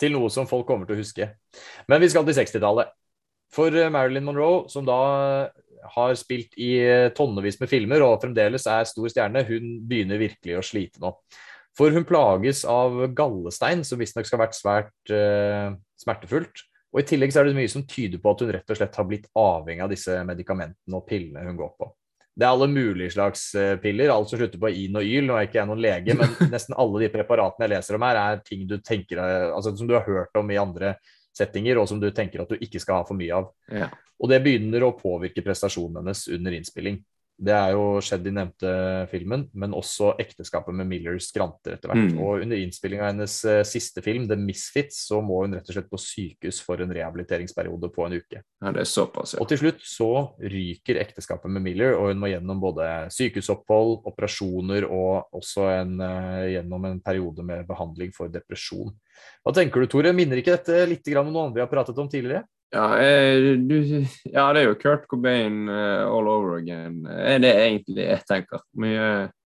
til noe som folk kommer til å huske. Men vi skal til 60-tallet. For Marilyn Monroe, som da har spilt i eh, tonnevis med filmer og fremdeles er stor stjerne, hun begynner virkelig å slite nå. For hun plages av gallestein, som visstnok skal ha vært svært uh, smertefullt. Og I tillegg så er det mye som tyder på at hun rett og slett har blitt avhengig av disse medikamentene og pillene hun går på. Det er alle mulige slags eh, piller, alt som slutter på in og yl. Nå er ikke jeg noen lege, men nesten alle de preparatene jeg leser om her, er ting du tenker, altså, som du har hørt om i andre settinger, og som du tenker at du ikke skal ha for mye av. Ja. Og det begynner å påvirke prestasjonen hennes under innspilling. Det er jo skjedd i nevnte filmen, men også ekteskapet med Miller skranter etter hvert. Mm. Og under innspillinga av hennes eh, siste film, The Misfits, så må hun rett og slett på sykehus for en rehabiliteringsperiode på en uke. ja, det er såpass, ja. Og til slutt så ryker ekteskapet med Miller, og hun må gjennom både sykehusopphold, operasjoner og også en, eh, gjennom en periode med behandling for depresjon. Hva tenker du, Tore? Minner ikke dette litt grann om noe annet vi har pratet om tidligere? Ja, eh, du, ja, det er jo Kurt Cobain uh, all over again. Er det egentlig jeg tenker? Mye,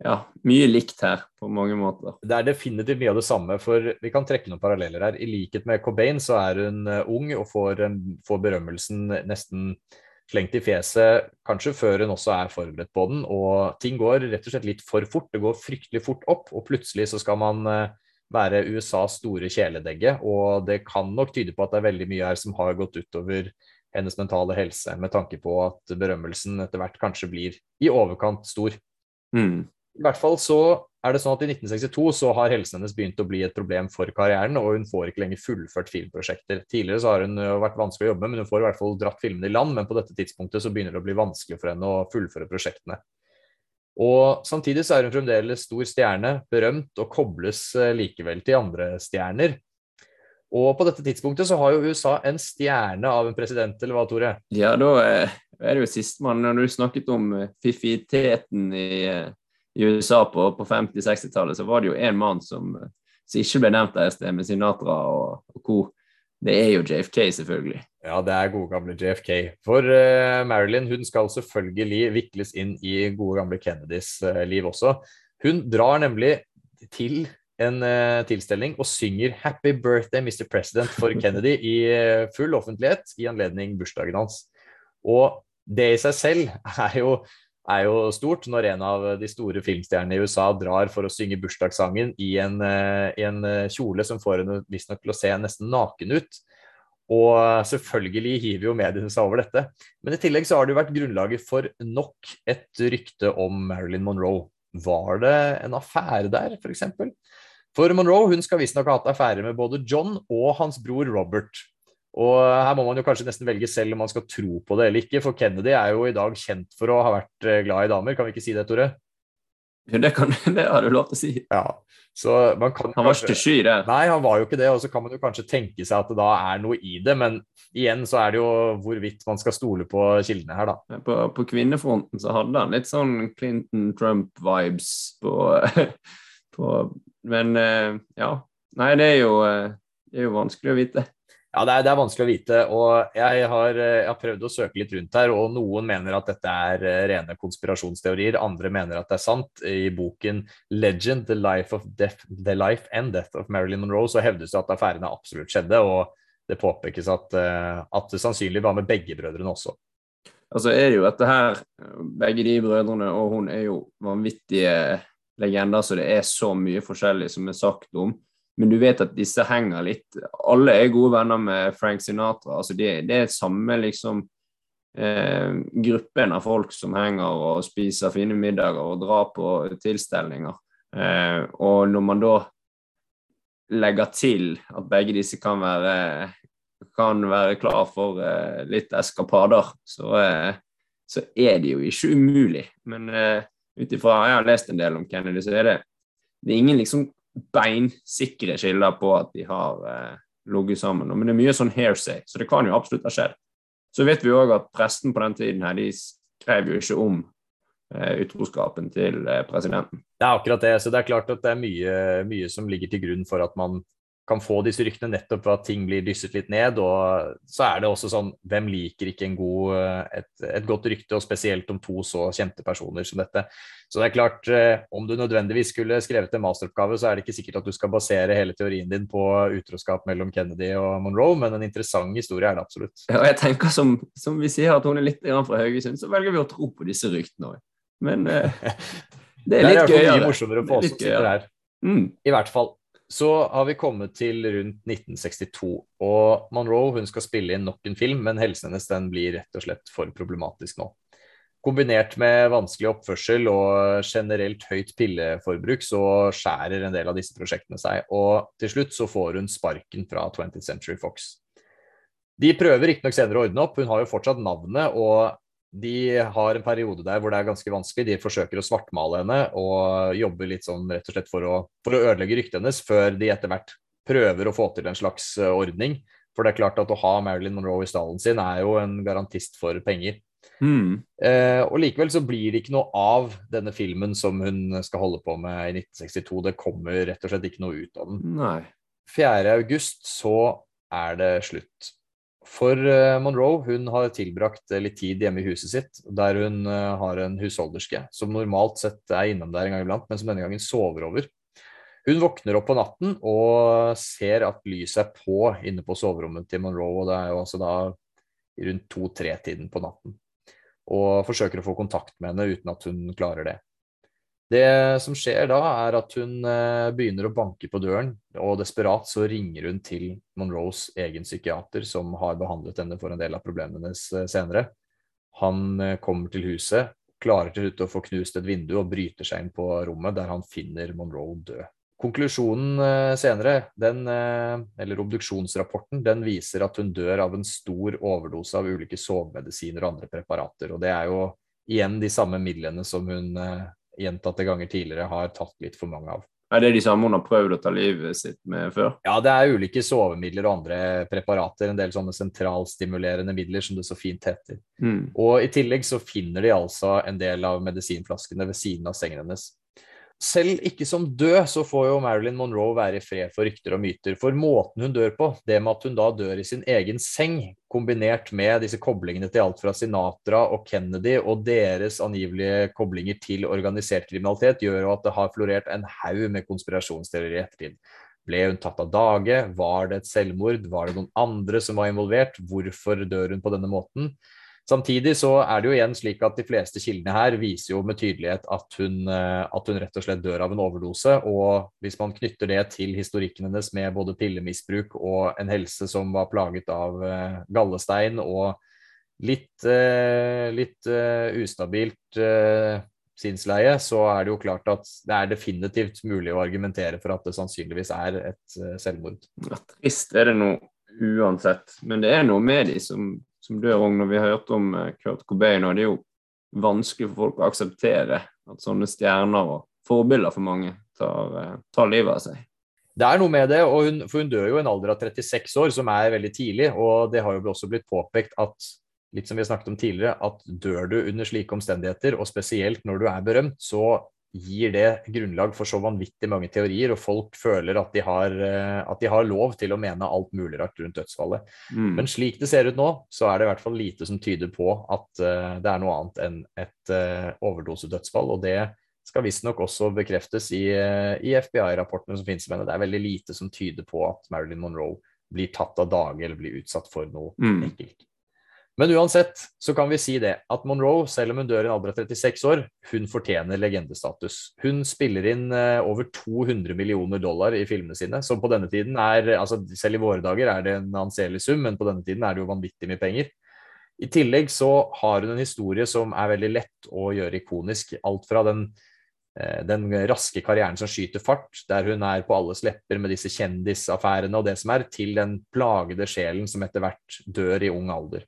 ja, mye likt her på mange måter. Det er definitivt mye av det samme, for vi kan trekke noen paralleller her. I likhet med Cobain så er hun eh, ung og får, får berømmelsen nesten slengt i fjeset, kanskje før hun også er forberedt på den. Og ting går rett og slett litt for fort. Det går fryktelig fort opp, og plutselig så skal man eh, være USAs store kjæledegge. Og det kan nok tyde på at det er veldig mye her som har gått utover hennes mentale helse, med tanke på at berømmelsen etter hvert kanskje blir i overkant stor. Mm. I hvert fall så er det sånn at I 1962 så har helsen hennes begynt å bli et problem for karrieren, og hun får ikke lenger fullført filmprosjekter. Tidligere så har hun vært vanskelig å jobbe med, men hun får i hvert fall dratt filmene i land. Men på dette tidspunktet så begynner det å bli vanskelig for henne å fullføre prosjektene. Og Samtidig så er hun fremdeles stor stjerne, berømt og kobles eh, likevel til andre stjerner. Og på dette tidspunktet så har jo USA en stjerne av en president, eller hva, Tore? Ja, da eh, er det jo sistemann. Når du snakket om eh, fiffiteten i, i USA på, på 50-60-tallet, så var det jo én mann som, som ikke ble nevnt der i sted, med Sinatra og, og co. Det er jo JFK, selvfølgelig. Ja, det er gode gamle JFK. For uh, Marilyn hun skal selvfølgelig vikles inn i gode gamle Kennedys uh, liv også. Hun drar nemlig til en uh, tilstelning og synger 'Happy Birthday, Mr. President' for Kennedy i full offentlighet i anledning bursdagen hans. Og det i seg selv er jo er jo stort når en av de store filmstjernene i USA drar for å synge bursdagssangen i en, eh, i en eh, kjole som får henne visstnok til å se nesten naken ut. Og selvfølgelig hiver jo mediene seg over dette. Men i tillegg så har det jo vært grunnlaget for nok et rykte om Marilyn Monroe. Var det en affære der, f.eks.? For, for Monroe hun skal visstnok ha hatt affære med både John og hans bror Robert. Og her må man jo kanskje nesten velge selv om man skal tro på det eller ikke, for Kennedy er jo i dag kjent for å ha vært eh, glad i damer, kan vi ikke si det, Tore? Det, kan, det har du lov til å si. Ja, så man kan Han var ikke sky det. Nei, han var jo ikke det, og så kan man jo kanskje tenke seg at det da er noe i det, men igjen så er det jo hvorvidt man skal stole på kildene her, da. På, på kvinnefronten så hadde han litt sånn Clinton-Trump-vibes på, på Men eh, ja. Nei, det er jo, eh, det er jo vanskelig å vite. Ja, det er, det er, vanskelig å vite. og jeg har, jeg har, prøvd å søke litt rundt her, og Noen mener at dette er eh, rene konspirasjonsteorier, andre mener at det er sant. I boken 'Legend The Life, Death, The Life and Death of Marilyn Monroe' så hevdes det at affærene absolutt skjedde. og Det påpekes at, eh, at det sannsynlig var med begge brødrene også. Altså er jo dette her, Begge de brødrene og hun er jo vanvittige legender, så det er så mye forskjellig som er sagt om. Men du vet at disse henger litt Alle er gode venner med Frank Sinatra. altså Det, det er samme liksom eh, gruppen av folk som henger og spiser fine middager og drar på tilstelninger. Eh, og når man da legger til at begge disse kan være kan være klar for eh, litt eskapader, så, eh, så, er det jo ikke umulig. Men eh, ut ifra Jeg har lest en del om Kennedy, så er det, det er ingen liksom beinsikre kilder på at de har eh, ligget sammen. Men det er mye sånn hairsay, så det kan jo absolutt ha skjedd. Så vet vi òg at presten på den tiden her, de skrev jo ikke om eh, utroskapen til eh, presidenten. Det er akkurat det. Så det er klart at det er mye, mye som ligger til grunn for at man kan få disse ryktene nettopp ved at ting blir dysset litt ned. Og så er det også sånn, hvem liker ikke en god, et, et, godt rykte, og spesielt om to så kjente personer som dette. Så det er klart, eh, om du nødvendigvis skulle skrevet en masteroppgave, så er det ikke sikkert at du skal basere hele teorien din på utroskap mellom Kennedy og Monroe, men en interessant historie er det absolutt. Ja, og jeg tenker som, som vi sier at hun er litt fra Haugesund, så velger vi å tro på disse ryktene òg. Men eh, det er litt gøyere. Det er mye morsommere for oss som sitter her. Mm. I hvert fall. Så har vi kommet til rundt 1962, og Monroe hun skal spille inn nok en film, men helsen hennes den blir rett og slett for problematisk nå. Kombinert med vanskelig oppførsel og generelt høyt pilleforbruk, så skjærer en del av disse prosjektene seg, og til slutt så får hun sparken fra 20th Century Fox. De prøver riktignok senere å ordne opp, hun har jo fortsatt navnet, og de har en periode der hvor det er ganske vanskelig. De forsøker å svartmale henne og jobber litt sånn rett og slett for å, for å ødelegge ryktet hennes, før de etter hvert prøver å få til en slags eh, ordning. For det er klart at å ha Marilyn Monroe i stallen sin er jo en garantist for penger. Mm. Eh, og likevel så blir det ikke noe av denne filmen som hun skal holde på med i 1962. Det kommer rett og slett ikke noe ut av den. Nei. 4. august så er det slutt. For eh, Monroe hun har tilbrakt eh, litt tid hjemme i huset sitt, der hun eh, har en husholderske som normalt sett er innom der en gang iblant, men som denne gangen sover over. Hun våkner opp på natten og ser at lyset er på inne på soverommet til Monroe, og det er jo altså da rundt to-tre-tiden på natten. Og forsøker å få kontakt med henne uten at hun klarer det. Det som skjer da, er at hun eh, begynner å banke på døren, og desperat så ringer hun til Monroes egen psykiater, som har behandlet henne for en del av problemene eh, senere. Han eh, kommer til huset, klarer til slutt å få knust et vindu og bryter seg inn på rommet, der han finner Monroe død. Konklusjonen senere, den, eller obduksjonsrapporten, den viser at hun dør av en stor overdose av ulike sovemedisiner og andre preparater. Og det er jo igjen de samme midlene som hun gjentatte ganger tidligere har tatt litt for mange av. Er det de samme hun har prøvd å ta livet sitt med før? Ja, det er ulike sovemidler og andre preparater. En del sånne sentralstimulerende midler, som det så fint heter. Mm. Og i tillegg så finner de altså en del av medisinflaskene ved siden av sengen hennes selv ikke som død, så får jo Marilyn Monroe være i fred for rykter og myter. For måten hun dør på, det med at hun da dør i sin egen seng, kombinert med disse koblingene til alt fra Sinatra og Kennedy og deres angivelige koblinger til organisert kriminalitet, gjør jo at det har florert en haug med konspirasjonsteorier i ettertid. Ble hun tatt av dage? Var det et selvmord? Var det noen andre som var involvert? Hvorfor dør hun på denne måten? Samtidig så er det jo igjen slik at de fleste kildene her viser jo med tydelighet at hun, eh, at hun rett og slett dør av en overdose. Og hvis man knytter det til historikken hennes med både pillemisbruk og en helse som var plaget av eh, gallestein og litt, eh, litt ustabilt sinnsleie, så er det jo klart at det er definitivt mulig å argumentere for at det sannsynligvis er et selvmord. Trist er det nå uansett, men det er noe med de som som dør òg, når vi har hørt om eh, Kurt Cobain. og Det er jo vanskelig for folk å akseptere at sånne stjerner og forbilder for mange tar, eh, tar livet av seg. Det er noe med det, hun, for hun dør jo i en alder av 36 år, som er veldig tidlig. Og det har jo også blitt påpekt at litt som vi har snakket om tidligere, at dør du under slike omstendigheter, og spesielt når du er berømt, så gir det grunnlag for så vanvittig mange teorier, og folk føler at de har, eh, at de har lov til å mene alt mulig rart rundt dødsfallet. Mm. Men slik det ser ut nå, så er det i hvert fall lite som tyder på at uh, det er noe annet enn et uh, overdosedødsfall. Og det skal visstnok også bekreftes i, uh, i FBI-rapportene som finnes om henne. Det er veldig lite som tyder på at Marilyn Monroe blir tatt av dage eller blir utsatt for noe mm. ekkelt. Men uansett så kan vi si det at Monroe, selv om hun dør i en alder av 36 år, hun fortjener legendestatus. Hun spiller inn uh, over 200 millioner dollar i filmene sine, som på denne tiden er altså Selv i våre dager er det en anselig sum, men på denne tiden er det jo vanvittig mye penger. I tillegg så har hun en historie som er veldig lett å gjøre ikonisk. Alt fra den, uh, den raske karrieren som skyter fart, der hun er på alles lepper med disse kjendisaffærene og det som er, til den plagede sjelen som etter hvert dør i ung alder.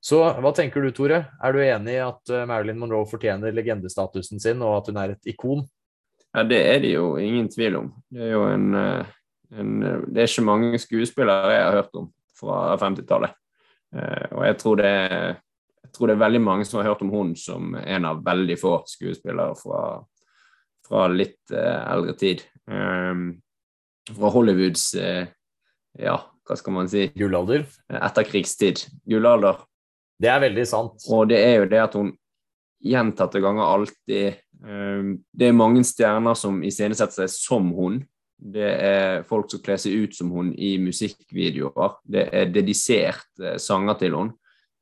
Så hva tenker du, Tore? Er du enig i at eh, Marilyn Monroe fortjener legendestatusen sin, og at hun er et ikon? Ja, det er det jo ingen tvil om. Det er jo en, eh, en Det er ikke mange skuespillere jeg har hørt om fra 50-tallet. Eh, og jeg tror, det, jeg tror, det, er veldig mange som har hørt om hun som en av veldig få skuespillere fra, fra litt eldre tid. Fra Hollywoods ja, hva skal man si Gullalder? Etterkrigstid. Gullalder. Det er veldig sant. Og det er jo det at hun gjentatte ganger alltid um, Det er mange stjerner som iscenesetter seg som hun. Det er folk som kler seg ut som hun i musikkvideoer. Det er dedisert sanger til hun.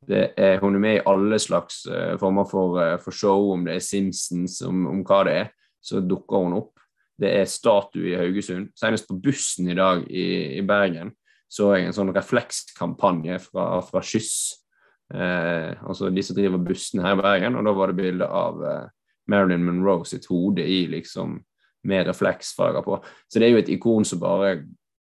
Er, hun er med i alle slags uh, former for, for, show, om det er Simpsons, om, om, hva det er. Så dukker hun opp. Det er statue i Haugesund. Senest på bussen i dag i, i Bergen så jeg en sånn reflekskampanje fra, fra Skyss eh, altså de som driver bussen her i Bergen, og da var det bilde av eh, Marilyn Monroe sitt hode i liksom med refleksfarger på. Så det er jo et ikon som bare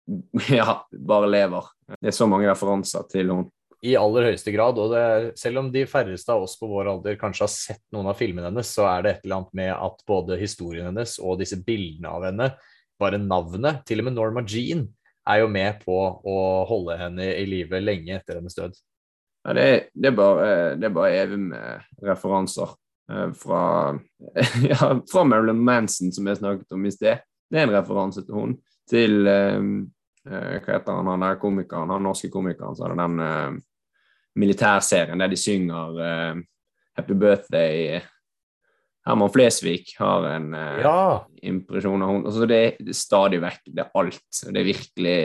ja, bare lever. Det er så mange referanser til henne. I aller høyeste grad. og er, Selv om de færreste av oss på vår alder kanskje har sett noen av filmene hennes, så er det et eller annet med at både historien hennes og disse bildene av henne, bare navnet, til og med Norma Jean, er jo med på å holde henne i live lenge etter hennes død. Ja, det, er, det, er bare, det er bare evig med referanser eh, fra, ja, fra Marilyn Manson, som jeg snakket om i sted. Det er en referanse til hun. Til eh, eh Hva heter han, han der komikeren, han norske komikeren så hadde den eh, militærserien der de synger eh, Happy Birthday Herman Flesvig har en ja. impresjon av henne. Altså, det, er stadig vekk. Det er alt. Det er virkelig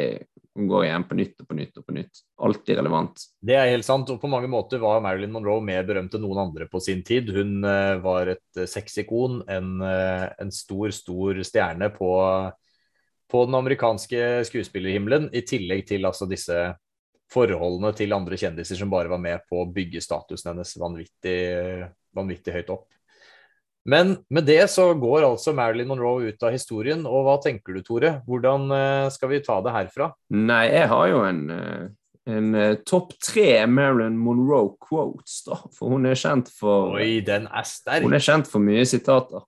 går igjen på nytt og på nytt og på nytt. Alltid relevant. Det er helt sant, og på mange måter var Marilyn Monroe mer berømt enn noen andre på sin tid. Hun uh, var et uh, sexikon, en, uh, en, stor, stor stjerne på, på, den amerikanske skuespillerhimmelen, i tillegg til altså disse forholdene til andre kjendiser som bare var med på å bygge statusen hennes vanvittig, vanvittig høyt opp. Men med det så går altså Marilyn Monroe ut av historien. Og hva tenker du, Tore? Hvordan eh, skal vi ta det herfra? Nei, jeg har jo en, eh, en eh, topp tre Marilyn Monroe quotes, da. For hun er kjent for Oi, den er sterk. Hun er kjent for mye sitater.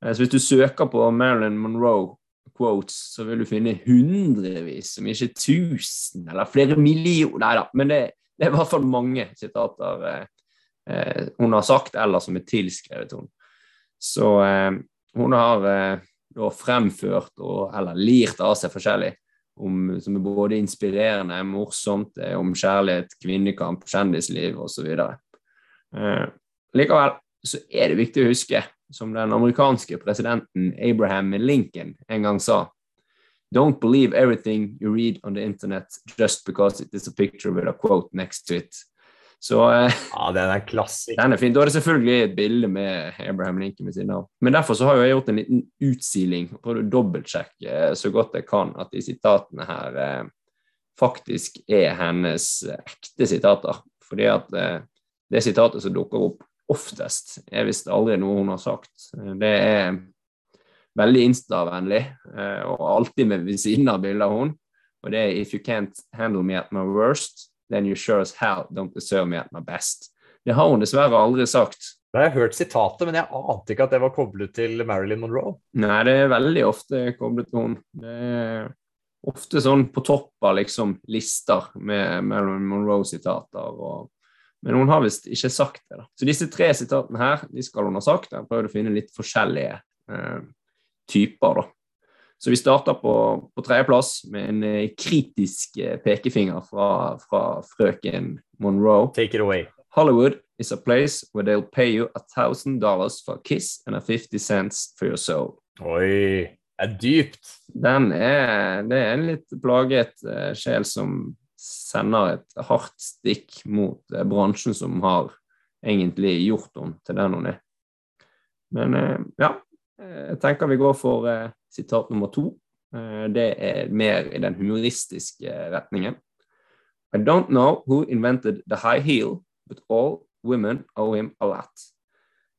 Så hvis du søker på Marilyn Monroe quotes, så vil du finne hundrevis, om ikke tusen, eller flere millioner Nei da, men det, det, er i hvert fall mange sitater eh, hun har sagt, eller som er tilskrevet henne. Så eh, hun har eh, da fremført og, eller lirt av seg forskjellig, om, som er både inspirerende, morsomt, eh, om kjærlighet, kvinnekamp, kjendisliv osv. Eh, likevel så er det viktig å huske, som den amerikanske presidenten Abraham Lincoln en gang sa Don't believe everything you read on the internet just because it is a picture with a quote next to it. Så eh, Ja, den er klassisk. den er fin. Da er det selvfølgelig et bilde med Abraham Lincoln ved siden av. Men derfor så har jeg gjort en liten utsiling prøvd å dobbeltsjekke eh, så godt jeg kan at de sitatene her eh, faktisk er hennes ekte sitater. Fordi at det sitatet som dukker opp oftest, er visst aldri noe hun har sagt. Det er veldig Insta-vennlig, og alltid med ved siden av bildet av hun. Og det er If you can't handle me at my worst, then you sure as hell don't deserve me at my best. Det har hun dessverre aldri sagt. Da har jeg hørt sitatet, men jeg ante ikke at det var koblet til Marilyn Monroe. Nei, det er veldig ofte koblet til hun. Det er ofte sånn på topp av liksom lister med Marilyn Monroe-sitater. og Men hun har visst ikke sagt det. da. Så disse tre sitatene her, de skal hun ha sagt. Jeg prøvde å finne litt forskjellige eh, typer, da. Så vi starter på, på tredjeplass med en eh, kritisk eh, pekefinger fra, fra frøken Monroe. Take it away. Hollywood is a place where they'll pay you a thousand dollars for a kiss and a 50 cents for your soul. Oi, det er dypt. Den er, det er en litt plaget uh, sjel som sender et hardt stikk mot uh, bransjen som har egentlig gjort henne til den hun er. Men uh, ja, jeg tenker vi går for sitat nummer to. Eh, det er mer i den humoristiske retningen. I don't know who invented the high heel, but all women owe him a lot.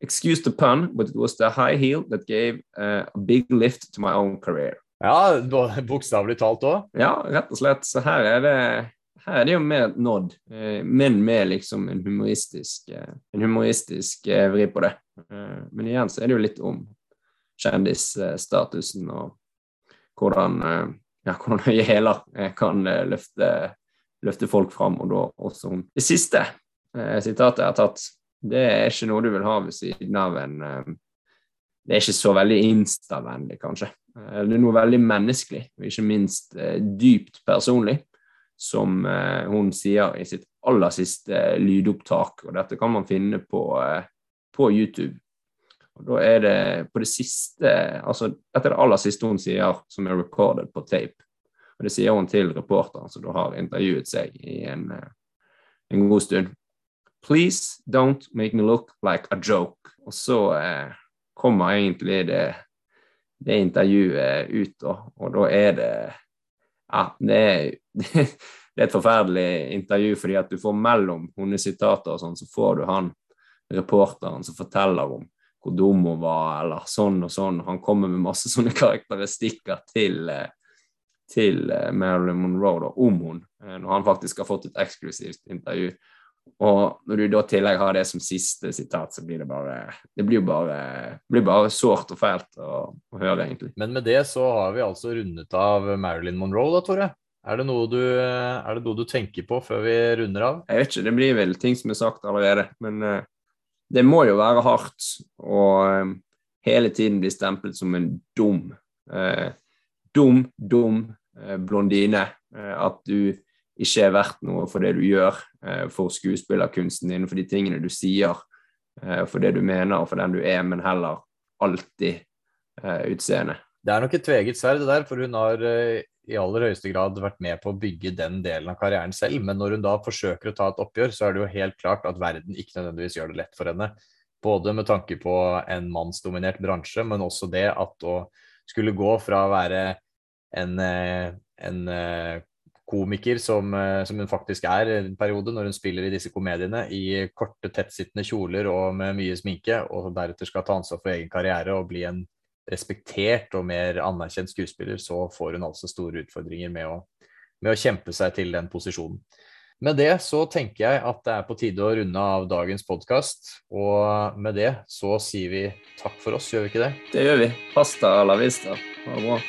Excuse the pun, but it was the high heel that gave uh, a big lift to my own career. Ja, bo- bokstavelig talt òg. Ja, rett og slett. Så her er det, her er det jo mer nådd, eh, men med liksom en humoristisk, eh, en humoristisk eh, vri på det. Eh, men igjen så er det jo litt om kjendisstatusen og hvordan, eh, ja, hvordan høye hæler eh, kan eh, løfte, løfte folk fram, og da også hun. Det siste sitatet jeg har tatt, det er ikke noe du vil ha ved siden av en Det er ikke så veldig instavennlig, kanskje. Det er noe veldig menneskelig, og ikke minst dypt personlig, som hun sier i sitt aller siste lydopptak. Og dette kan man finne på, på YouTube. Og da er det på det siste Altså, dette er det aller siste hun sier som er recorded på tape. Og det sier hun til reporteren som da har intervjuet seg i en, eh, en god stund. Please don't make me look like a joke. Og så eh, kommer egentlig det, det intervjuet ut, da. Og da er det Ja, det er, det er et forferdelig intervju, fordi at du får mellom hennes sitater og sånn, så får du han reporteren som forteller om hvor dum hun var, eller sånn og sånn. Han kommer med masse sånne karakteristikker til, eh, til eh, Marilyn Monroe da, om hun, eh, når han faktisk har fått et eksklusivt intervju. Og når du da i tillegg har det som siste sitat, så blir det bare Det blir bare, blir bare sårt og fælt å, å høre, egentlig. Men med det så har vi altså rundet av Marilyn Monroe, da, Tore. Er det, noe du, er det noe du tenker på før vi runder av? Jeg vet ikke, det blir vel ting som er sagt allerede, men det må jo være hardt å eh, hele tiden bli stemplet som en dum, eh, dum, dum eh, blondine. Eh, at du ikke er verdt noe for det du gjør, eh, for skuespillerkunsten din, for de tingene du sier, eh, for det du mener for den du er, men heller alltid eh, utseende. Det er nok et tveget sverd, det der, for hun har eh, i aller høyeste grad vært med på å bygge den delen av karrieren selv. Men når hun da forsøker å ta et oppgjør, så er det jo helt klart at verden ikke nødvendigvis gjør det lett for henne. Både med tanke på en mannsdominert bransje, men også det at å skulle gå fra å være en, eh, en eh, komiker som, som hun faktisk er en periode når hun spiller i disse komediene, i korte, tettsittende kjoler og med mye sminke, og deretter skal ta ansvar for egen karriere og bli en respektert og mer anerkjent skuespiller, så får hun altså store utfordringer med å, med å kjempe seg til den posisjonen. Med det så tenker jeg at det er på tide å runde av dagens podkast. Og med det så sier vi takk for oss, gjør vi ikke det? Det gjør vi. Pasta la vista. Ha det bra.